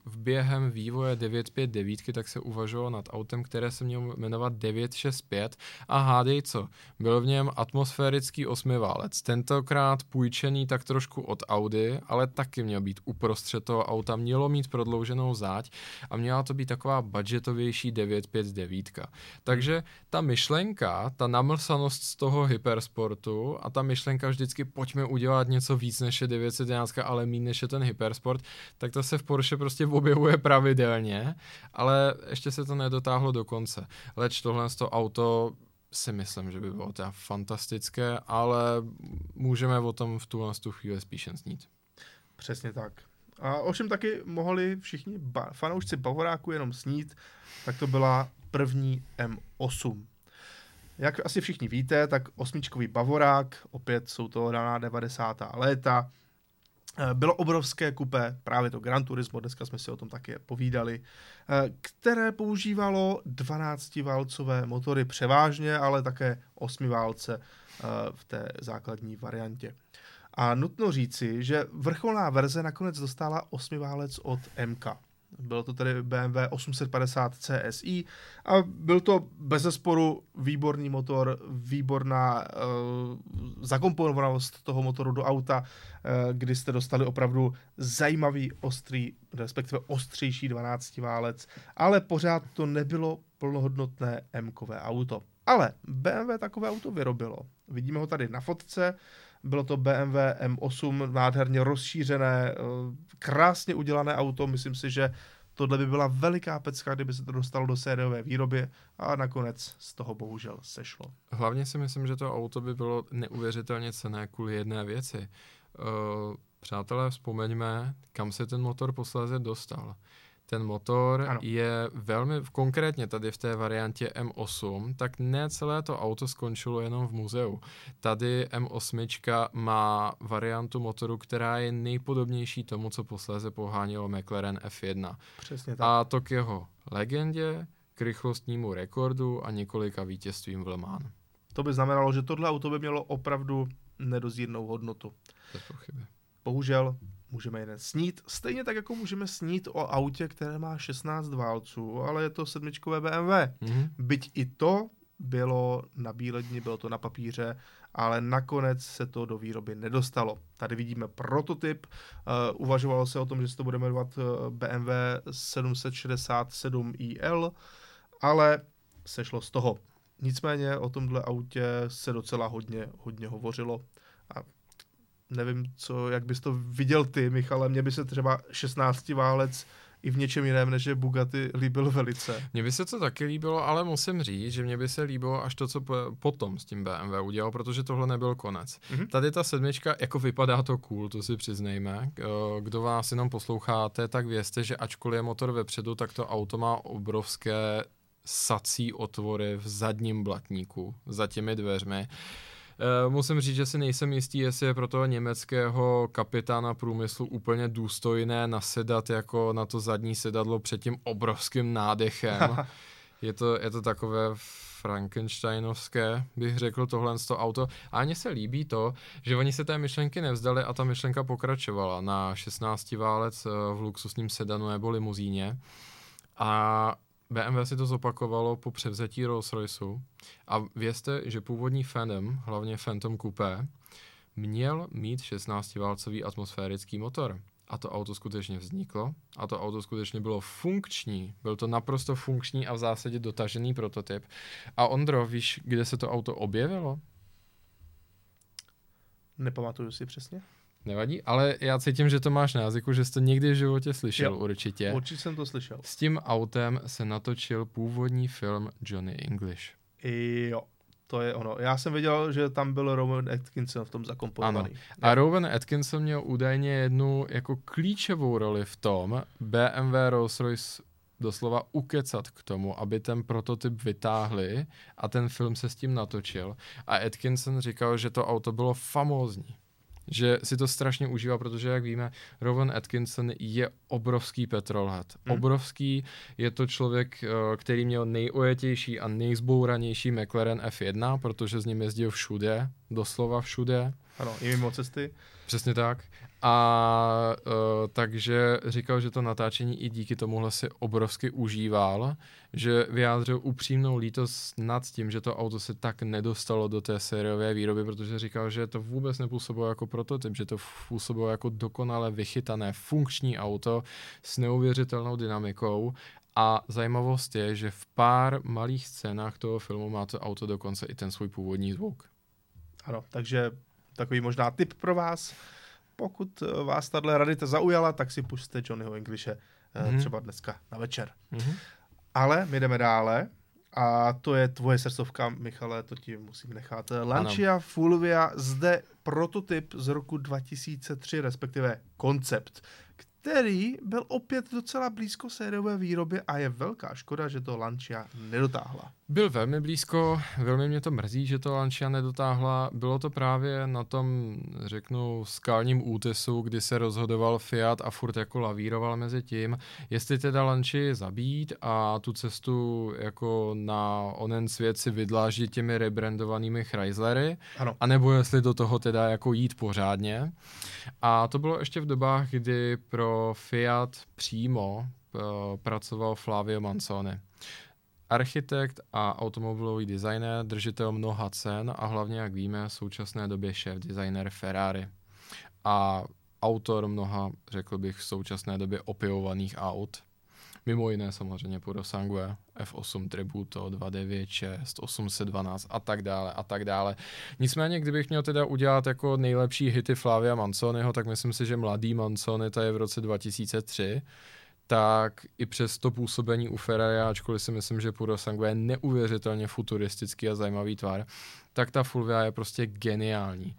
v během vývoje 959 tak se uvažovalo nad autem, které se mělo jmenovat 965 a hádej co, byl v něm atmosférický osmiválec, tentokrát půjčený tak trošku od Audi, ale taky měl být uprostřed toho auta, mělo mít prodlouženou záď a měla to být taková budgetovější 959. Takže ta myšlenka, ta namlsanost z toho hypersportu a ta myšlenka vždycky pojďme udělat něco víc než je 911, ale méně než je ten hypersport, tak to se v Porsche prostě objevuje pravidelně, ale ještě se to nedotáhlo do konce. Leč tohle to auto si myslím, že by bylo teda fantastické, ale můžeme o tom v tuhle tu chvíli spíše snít. Přesně tak. A ovšem taky mohli všichni ba- fanoušci Bavoráku jenom snít, tak to byla první M8. Jak asi všichni víte, tak osmičkový Bavorák, opět jsou to raná 90. léta, eh, bylo obrovské kupé, právě to Gran Turismo, dneska jsme si o tom taky povídali, eh, které používalo 12-válcové motory převážně, ale také 8 válce eh, v té základní variantě. A nutno říci, že vrcholná verze nakonec dostala 8 válec od MK. Byl to tedy BMW 850 CSI a byl to bez sporu výborný motor, výborná uh, zakomponovanost toho motoru do auta, uh, kdy jste dostali opravdu zajímavý, ostrý, respektive ostřejší 12 válec, ale pořád to nebylo plnohodnotné M-kové auto. Ale BMW takové auto vyrobilo. Vidíme ho tady na fotce, bylo to BMW M8, nádherně rozšířené, eh, krásně udělané auto. Myslím si, že tohle by byla veliká pecka, kdyby se to dostalo do sériové výroby a nakonec z toho bohužel sešlo. Hlavně si myslím, že to auto by bylo neuvěřitelně cené kvůli jedné věci. Uh, přátelé, vzpomeňme, kam se ten motor posléze dostal ten motor ano. je velmi, konkrétně tady v té variantě M8, tak ne celé to auto skončilo jenom v muzeu. Tady M8 má variantu motoru, která je nejpodobnější tomu, co posléze pohánilo McLaren F1. Přesně tak. A to k jeho legendě, k rychlostnímu rekordu a několika vítězstvím v Le Mans. To by znamenalo, že tohle auto by mělo opravdu nedozírnou hodnotu. Bez pochyby. Bohužel můžeme jen snít, stejně tak, jako můžeme snít o autě, které má 16 válců, ale je to sedmičkové BMW. Mhm. Byť i to bylo na bíledni, bylo to na papíře, ale nakonec se to do výroby nedostalo. Tady vidíme prototyp, uh, uvažovalo se o tom, že se to bude jmenovat eh, BMW 767iL, ale sešlo z toho. Nicméně o tomhle autě se docela hodně, hodně hovořilo a nevím, co, jak bys to viděl ty, Michale, mně by se třeba 16 válec i v něčem jiném, než je Bugatti líbil velice. Mně by se to taky líbilo, ale musím říct, že mně by se líbilo až to, co po- potom s tím BMW udělal, protože tohle nebyl konec. Mhm. Tady ta sedmička, jako vypadá to cool, to si přiznejme. Eh, Kdo vás jenom posloucháte, tak vězte, že ačkoliv je motor vepředu, tak to auto má obrovské sací otvory v zadním blatníku, za těmi dveřmi. Musím říct, že si nejsem jistý, jestli je pro toho německého kapitána průmyslu úplně důstojné nasedat jako na to zadní sedadlo před tím obrovským nádechem. je, to, je to takové Frankensteinovské, bych řekl, tohle z to auto. A mně se líbí to, že oni se té myšlenky nevzdali a ta myšlenka pokračovala na 16 válec eh, v luxusním sedanu nebo limuzíně. A BMW si to zopakovalo po převzetí Rolls-Royceu a vězte, že původní Phantom, hlavně Phantom Coupé, měl mít 16-válcový atmosférický motor. A to auto skutečně vzniklo a to auto skutečně bylo funkční. Byl to naprosto funkční a v zásadě dotažený prototyp. A Ondro, víš, kde se to auto objevilo? Nepamatuju si přesně. Nevadí, ale já cítím, že to máš na jazyku, že jsi to někdy v životě slyšel Jo. určitě. Určitě jsem to slyšel. S tím autem se natočil původní film Johnny English. I jo, to je ono. Já jsem věděl, že tam byl Rowan Atkinson v tom zakomponovaný. A Rowan Atkinson měl údajně jednu jako klíčovou roli v tom BMW Rolls-Royce doslova ukecat k tomu, aby ten prototyp vytáhli a ten film se s tím natočil. A Atkinson říkal, že to auto bylo famózní. Že si to strašně užívá, protože, jak víme, Rowan Atkinson je obrovský petrolhead. Hmm. Obrovský, je to člověk, eh, který měl nejojetější a nejzbouranější McLaren F1, protože s ním jezdil všude, doslova všude. Ano, i mimo cesty. Přesně tak. A uh, takže říkal, že to natáčení i díky tomuhle si obrovsky užíval, že vyjádřil upřímnou lítost nad tím, že to auto se tak nedostalo do té sériové výroby, protože říkal, že to vůbec nepůsobilo jako prototyp, že to působilo jako dokonale vychytané funkční auto s neuvěřitelnou dynamikou a zajímavost je, že v pár malých scénách toho filmu má to auto dokonce i ten svůj původní zvuk. Ano, takže takový možná tip pro vás. Pokud eh, vás tahle radita zaujala, tak si pusťte Johnnyho Englishe Mhm. hmm. třeba dneska na večer. Mm-hmm. Ale my jdeme dále. A to je tvoje srdcovka, Michale, to ti musím nechat. Lancia Fulvia, zde prototyp z roku 2003, respektive koncept, který byl opět docela blízko sériové výrobě a je velká škoda, že to Lancia nedotáhla. Byl velmi blízko, velmi mě to mrzí, že to Lancia nedotáhla. Bylo to právě na tom, řeknu, skalním útesu, kdy se rozhodoval Fiat a furt jako lavíroval mezi tím, jestli teda Lanči zabít a tu cestu jako na onen svět si vydláždit těmi rebrandovanými Chryslery, Ano, anebo jestli do toho teda jako jít pořádně. A to bylo ještě v dobách, kdy pro Fiat přímo uh, pracoval Flavio Manzoni. Architekt a automobilový designer, držitel mnoha cen a hlavně, jak víme, v současné době šéf designer Ferrari. A autor mnoha, řekl bych, v současné době opivovaných aut. Mimo jiné samozřejmě Puro Sangue, F8 Tributo, 296, 812 a tak dále a tak dále. Nicméně, kdybych měl teda udělat jako nejlepší hity Flavia Manzoniho, tak myslím si, že mladý Manzoni, to je v roce 2003, tak i přes to působení u Ferrari, ačkoliv si myslím, že Puro Sangue je neuvěřitelně futuristický a zajímavý tvar, tak ta Fulvia je prostě geniální.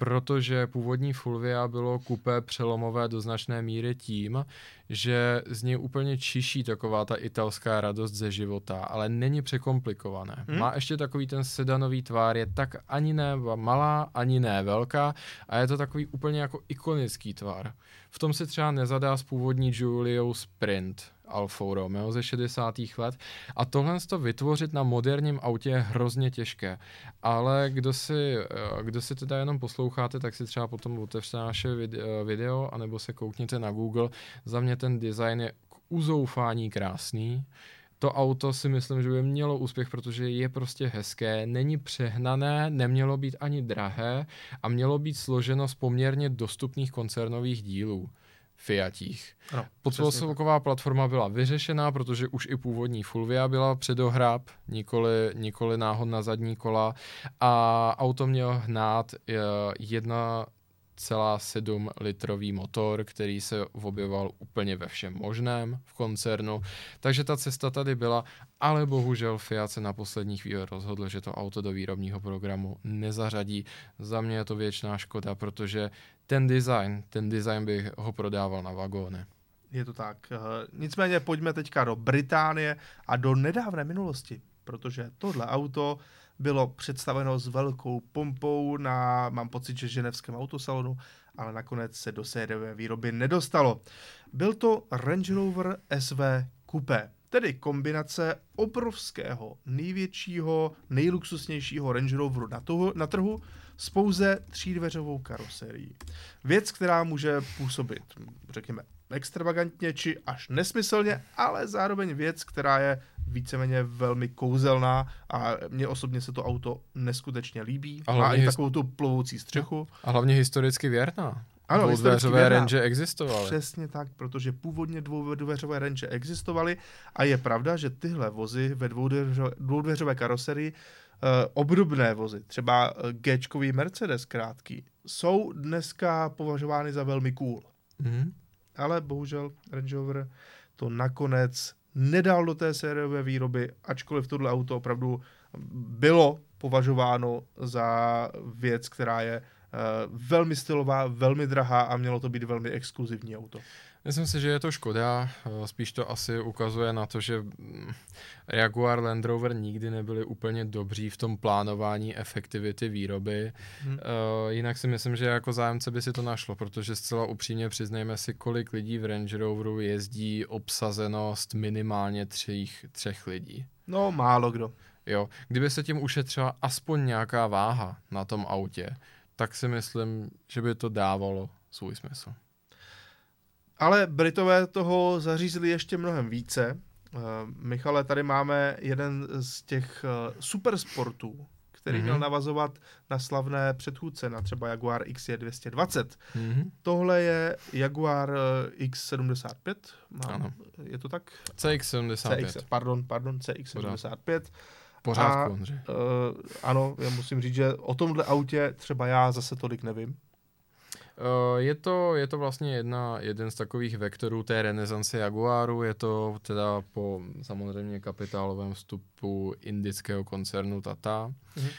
Protože původní Fulvia bylo kupé přelomové do značné míry tím, že z něj úplně čiší taková ta italská radost ze života, ale není překomplikované. Hmm. Má ještě takový ten sedanový tvár, je tak ani ne malá, ani ne velká a je to takový úplně jako ikonický tvar. V tom si třeba nezadá s původní Giuliou Sprint, Alfa Romeo ze 60. let a tohle to vytvořit na moderním autě je hrozně těžké. Ale kdo si, eh, kdo si teda jenom posloucháte, tak si třeba potom otevřte naše eh, video, anebo se koukněte na Google. Za mě ten design je k uzoufání krásný to auto si myslím, že by mělo úspěch, protože je prostě hezké, není přehnané, nemělo být ani drahé a mělo být složeno z poměrně dostupných koncernových dílů. Fiatích. No, platforma byla vyřešená, protože už i původní Fulvia byla předohrab, nikoli, nikoli náhod na zadní kola a auto mělo hnát eh, jedna 1,7 litrový motor, který se objevoval úplně ve všem možném v koncernu. Takže ta cesta tady byla, ale bohužel Fiat se na poslední chvíli rozhodl, že to auto do výrobního programu nezařadí. Za mě je to věčná škoda, protože ten design, ten design bych ho prodával na vagóny. Je to tak. Eh, nicméně pojďme teďka do Británie a do nedávné minulosti, protože tohle auto bylo představeno s velkou pompou na, mám pocit, že ženevském autosalonu, ale nakonec se do sériové výroby nedostalo. Byl to Range Rover SV Coupe, tedy kombinace obrovského, největšího, nejluxusnějšího Range Roveru na, toho, na trhu s pouze třídveřovou karoserií. Věc, která může působit, řekněme, extravagantně či až nesmyslně, ale zároveň věc, která je víceméně velmi kouzelná a mně osobně se to auto neskutečně líbí. A Má i takovou tu plovoucí střechu. A hlavně historicky věrná. Ano, dvoudveřové range existovaly. Přesně tak, protože původně dvoudveřové range existovaly a je pravda, že tyhle vozy ve dvoudveřové, dvoudveřové karoserii uh, obdobné vozy, třeba eh, g Mercedes krátký, jsou dneska považovány za velmi cool. Mm-hmm. Ale bohužel Range Rover to nakonec nedal do té sériové výroby, ačkoliv tohle auto opravdu bylo považováno za věc, která je uh, velmi stylová, velmi drahá a mělo to být velmi exkluzivní auto. Myslím si, že je to škoda, eh, spíš to asi ukazuje na to, že mm, Jaguar Land Rover nikdy nebyli úplně dobří v tom plánování efektivity výroby. Hmm. Uh, jinak si myslím, že jako zájemce by si to našlo, protože zcela upřímně přiznejme si, kolik lidí v Range Roveru jezdí obsazenost minimálně třích, třech lidí. No, málo kdo. Jo, kdyby se tím ušetřila aspoň nějaká váha na tom autě, tak si myslím, že by to dávalo svůj smysl. Ale Britové toho zařízli ještě mnohem více. Uh, Michale, tady máme jeden z těch uh, supersportů, který mm-hmm. měl navazovat na slavné předchůdce, na třeba Jaguar XJ220. Mm-hmm. Tohle je Jaguar uh, X75. Mám, ano. Je to tak? CX75. CX, pardon, pardon, CX75. Pořádku, uh, Ano, já musím říct, že o tomhle autě třeba já zase tolik nevím. Eh, je to, je to vlastně jedna, jeden z takových vektorů té renesance Jaguaru, je to teda po samozřejmě kapitálovém vstupu indického koncernu Tata mm-hmm.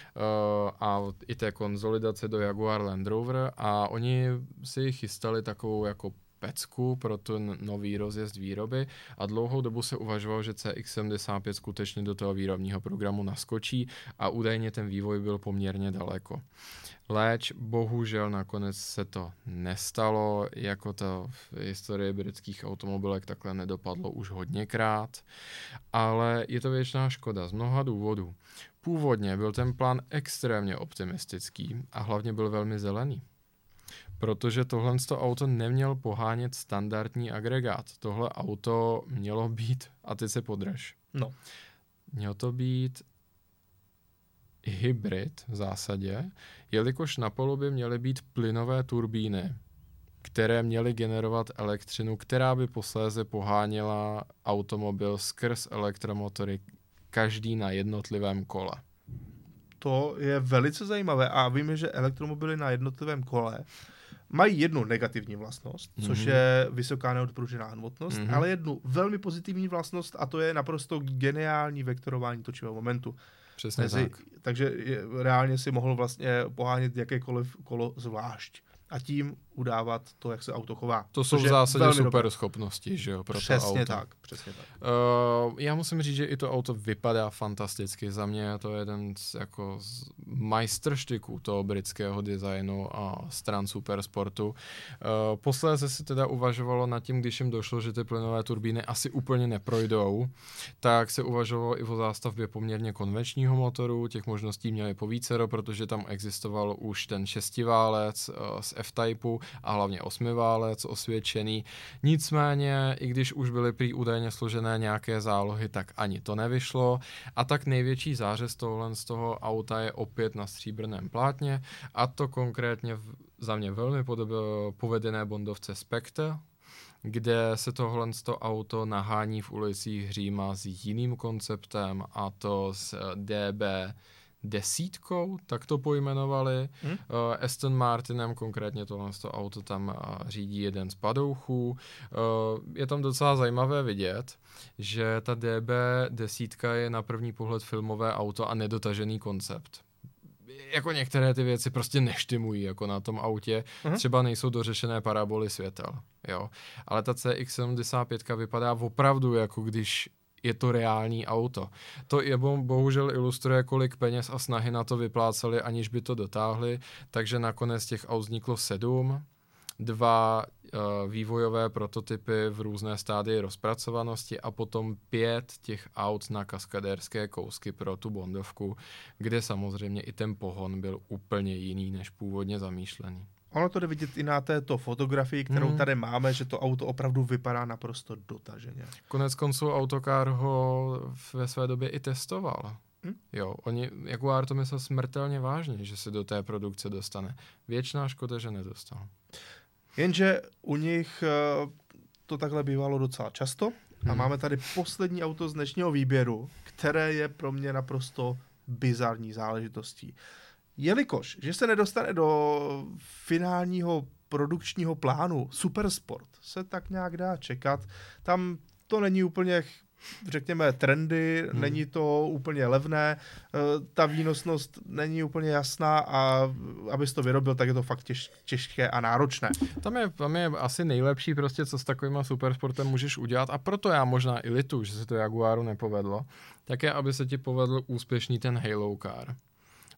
a i té konzolidace do Jaguar Land Rover a oni si chystali takovou jako pecku pro ten nový rozjezd výroby a dlouhou dobu se uvažovalo, že CX75 skutečně do toho výrobního programu naskočí a údajně ten vývoj byl poměrně daleko. Léč bohužel nakonec se to nestalo, jako to v historii britských automobilek takhle nedopadlo už hodněkrát, ale je to věčná škoda z mnoha důvodů. Původně byl ten plán extrémně optimistický a hlavně byl velmi zelený protože tohle auto neměl pohánět standardní agregát. Tohle auto mělo být, a ty se podraž. No. Mělo to být hybrid v zásadě, jelikož na palubě měly být plynové turbíny, které měly generovat elektřinu, která by posléze poháněla automobil skrz elektromotory, každý na jednotlivém kole. To je velice zajímavé a víme, že elektromobily na jednotlivém kole mají jednu negativní vlastnost, mm-hmm. což mhm. je vysoká neodpružená hmotnost, mm-hmm. ale jednu velmi pozitivní vlastnost a to je naprosto geniální vektorování točivého momentu. Přesně Mezi, tak. Takže je, reálně si mohl vlastně pohánět jakékoliv kolo zvlášť. a tím udávat to, jak se auto chová. To jsou v zásadě super dobré. schopnosti, že jo, pro přesně to auto. tak, přesně tak. Uh, já musím říct, že i to auto vypadá fantasticky. Za mě je to jeden z, jako z majstrštiků toho britského designu a stran supersportu. Uh, posléze se teda uvažovalo nad tím, když jim došlo, že ty plynové turbíny asi úplně neprojdou, tak se uvažovalo i o zástavbě poměrně konvenčního motoru. Těch možností měli povícero, protože tam existoval už ten šestiválec uh, z F-Typeu a hlavně osmiválec osvědčený. Nicméně, i když už byly prý údajně složené nějaké zálohy, tak ani to nevyšlo. A tak největší zářez tohle z toho auta je opět na stříbrném plátně a to konkrétně v, za mě velmi podob, povedené bondovce Spectre, kde se tohle to auto nahání v ulicích Říma s jiným konceptem a to s DB desítkou, tak to pojmenovali. Hmm? Uh, Aston Martinem konkrétně tohle to auto tam uh, řídí jeden z padouchů. Uh, je tam docela zajímavé vidět, že ta DB desítka je na první pohled filmové auto a nedotažený koncept jako některé ty věci prostě neštimují jako na tom autě. Uh-huh. Třeba nejsou dořešené paraboly světel, jo. Ale ta CX-75 vypadá opravdu jako když je to reální auto. To je bohužel ilustruje, kolik peněz a snahy na to vypláceli, aniž by to dotáhli, takže nakonec těch aut vzniklo sedm, dva uh, vývojové prototypy v různé stádii rozpracovanosti a potom pět těch aut na kaskadérské kousky pro tu bondovku, kde samozřejmě i ten pohon byl úplně jiný než původně zamýšlený. Ono to jde vidět i na této fotografii, kterou hmm. tady máme, že to auto opravdu vypadá naprosto dotaženě. Konec konců autokár ho ve své době i testoval. Hmm? Jo, oni, Jaguar to myslel smrtelně vážně, že se do té produkce dostane. Věčná škoda, že nedostal. Jenže u nich eh, to takhle bývalo docela často a hmm. máme tady poslední auto z dnešního výběru, které je pro mě naprosto bizarní záležitostí. Jelikož, že se nedostane do finálního produkčního plánu Supersport, se tak nějak dá čekat. Tam to není úplně řekněme, trendy, hmm. není to úplně levné, eh, ta výnosnost není úplně jasná a abys to vyrobil, tak je to fakt těž, těžké a náročné. Tam je, tam je asi nejlepší prostě, co s takovým supersportem můžeš udělat a proto já možná i litu, že se to Jaguaru nepovedlo, tak je, aby se ti povedl úspěšný ten Halo Car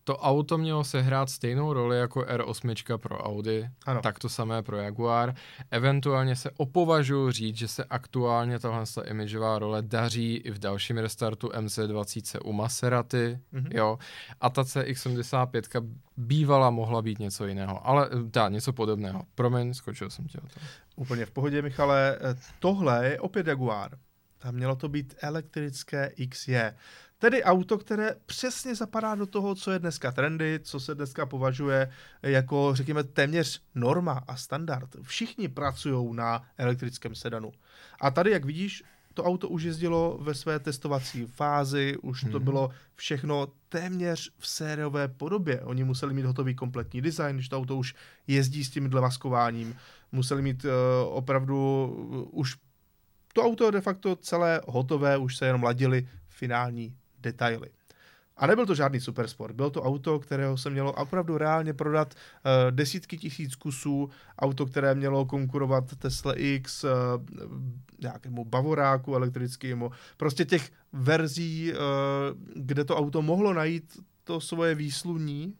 to auto mělo sehrát stejnou roli jako R8 pro Audi, ano. tak to samé pro Jaguar. Eventuálně se opovažuji říct, že se aktuálně tahle imageová role daří i v dalším restartu MC20 u Maserati, mm-hmm. jo. A ta CX-75 bývala mohla být něco jiného, ale dá něco podobného. Promiň, skočil jsem tě o to. Úplně v pohodě, Michale. Tohle je opět Jaguar. Tam mělo to být elektrické XJ. Tedy auto, které přesně zapadá do toho, co je dneska trendy, co se dneska považuje jako, řekněme, téměř norma a standard. Všichni pracují na elektrickém sedanu. A tady, jak vidíš, to auto už jezdilo ve své testovací fázi, už to hmm. bylo všechno téměř v sériové podobě. Oni museli mít hotový kompletní design, když to auto už jezdí s tím maskováním. Museli mít uh, opravdu uh, už to auto de facto celé hotové, už se jenom ladili finální detaily. A nebyl to žádný supersport, byl to auto, kterého se mělo opravdu reálně prodat uh, desítky tisíc kusů, auto, které mělo konkurovat Tesla X, uh, nějakému Bavoráku elektrickému, prostě těch verzí, uh, kde to auto mohlo najít to svoje výsluní,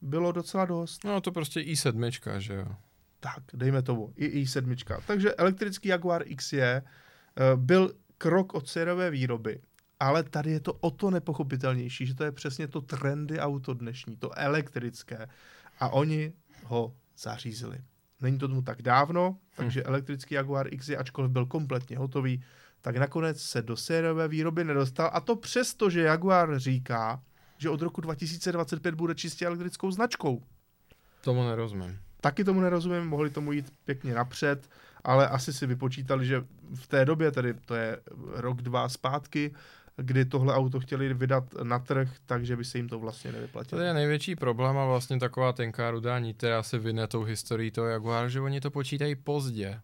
bylo docela dost. No to prostě i7, že jo. Tak, dejme tomu, i i7. Takže elektrický Jaguar X je, uh, byl krok od sériové výroby ale tady je to o to nepochopitelnější, že to je přesně to trendy auto dnešní, to elektrické. A oni ho zařízli. Není to tomu tak dávno, takže hmm. elektrický Jaguar X, ačkoliv byl kompletně hotový, tak nakonec se do sériové výroby nedostal. A to přesto, že Jaguar říká, že od roku 2025 bude čistě elektrickou značkou. Tomu nerozumím. Taky tomu nerozumím, mohli tomu jít pěkně napřed, ale asi si vypočítali, že v té době, tedy to je rok, dva zpátky, kdy tohle auto chtěli vydat na trh, takže by se jim to vlastně nevyplatilo. To je největší problém a vlastně taková tenká rudá která se vyne tou historií toho Jaguar, že oni to počítají pozdě.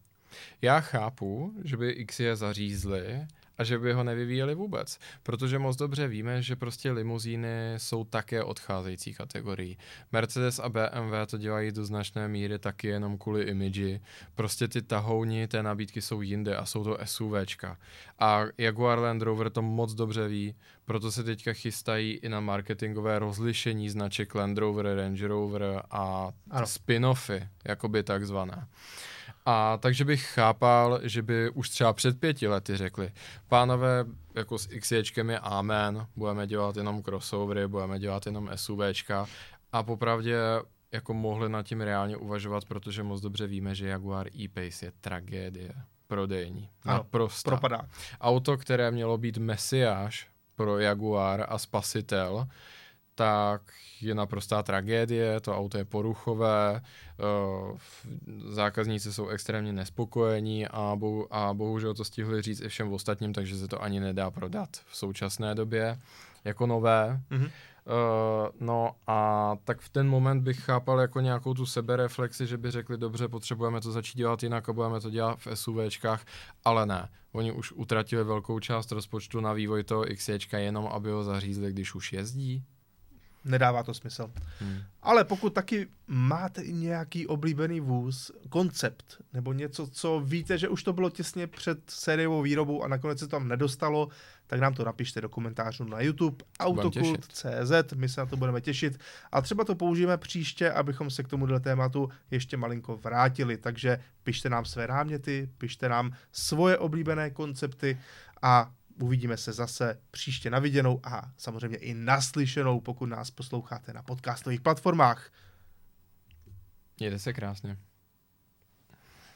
Já chápu, že by X je zařízli, a že by ho nevyvíjeli vůbec. Protože moc dobře víme, že prostě limuzíny jsou také odcházející kategorii. Mercedes a BMW to dělají do značné míry taky jenom kvůli imidži. Prostě ty tahouni té nabídky jsou jinde a jsou to SUVčka. A Jaguar Land Rover to moc dobře ví, proto se teďka chystají i na marketingové rozlišení značek Land Rover, Range Rover a spin-offy, jakoby takzvané. A takže bych chápal, že by už třeba před pěti lety řekli, pánové, jako s XJčkem je amen, budeme dělat jenom crossovery, budeme dělat jenom SUVčka a popravdě jako mohli nad tím reálně uvažovat, protože moc dobře víme, že Jaguar E-Pace je tragédie prodejní. Naprosto. Propadá. Auto, které mělo být mesiáš pro Jaguar a spasitel, tak je naprostá tragédie, to auto je poruchové, eh, zákazníci jsou extrémně nespokojení a, bohu, a bohužel to stihli říct i všem ostatním, takže se to ani nedá prodat v současné době jako nové. Mm-hmm. Uh, no a tak v ten moment bych chápal jako nějakou tu sebereflexi, že by řekli, dobře, potřebujeme to začít dělat jinak a budeme to dělat v SUVčkách, ale ne. Oni už utratili velkou část rozpočtu na vývoj toho XJčka jenom, aby ho zařízli, když už jezdí. Nedává to smysl. Hmm. Ale pokud taky máte nějaký oblíbený vůz, koncept, nebo něco, co víte, že už to bylo těsně před sériovou výrobou a nakonec se tam nedostalo, tak nám to napište do komentářů na YouTube autokult.cz, my se na to budeme těšit a třeba to použijeme příště, abychom se k tomuhle tématu ještě malinko vrátili, takže pište nám své náměty, pište nám svoje oblíbené koncepty a Uvidíme se zase příště na viděnou a samozřejmě i naslyšenou, pokud nás posloucháte na podcastových platformách. Mějte se krásně.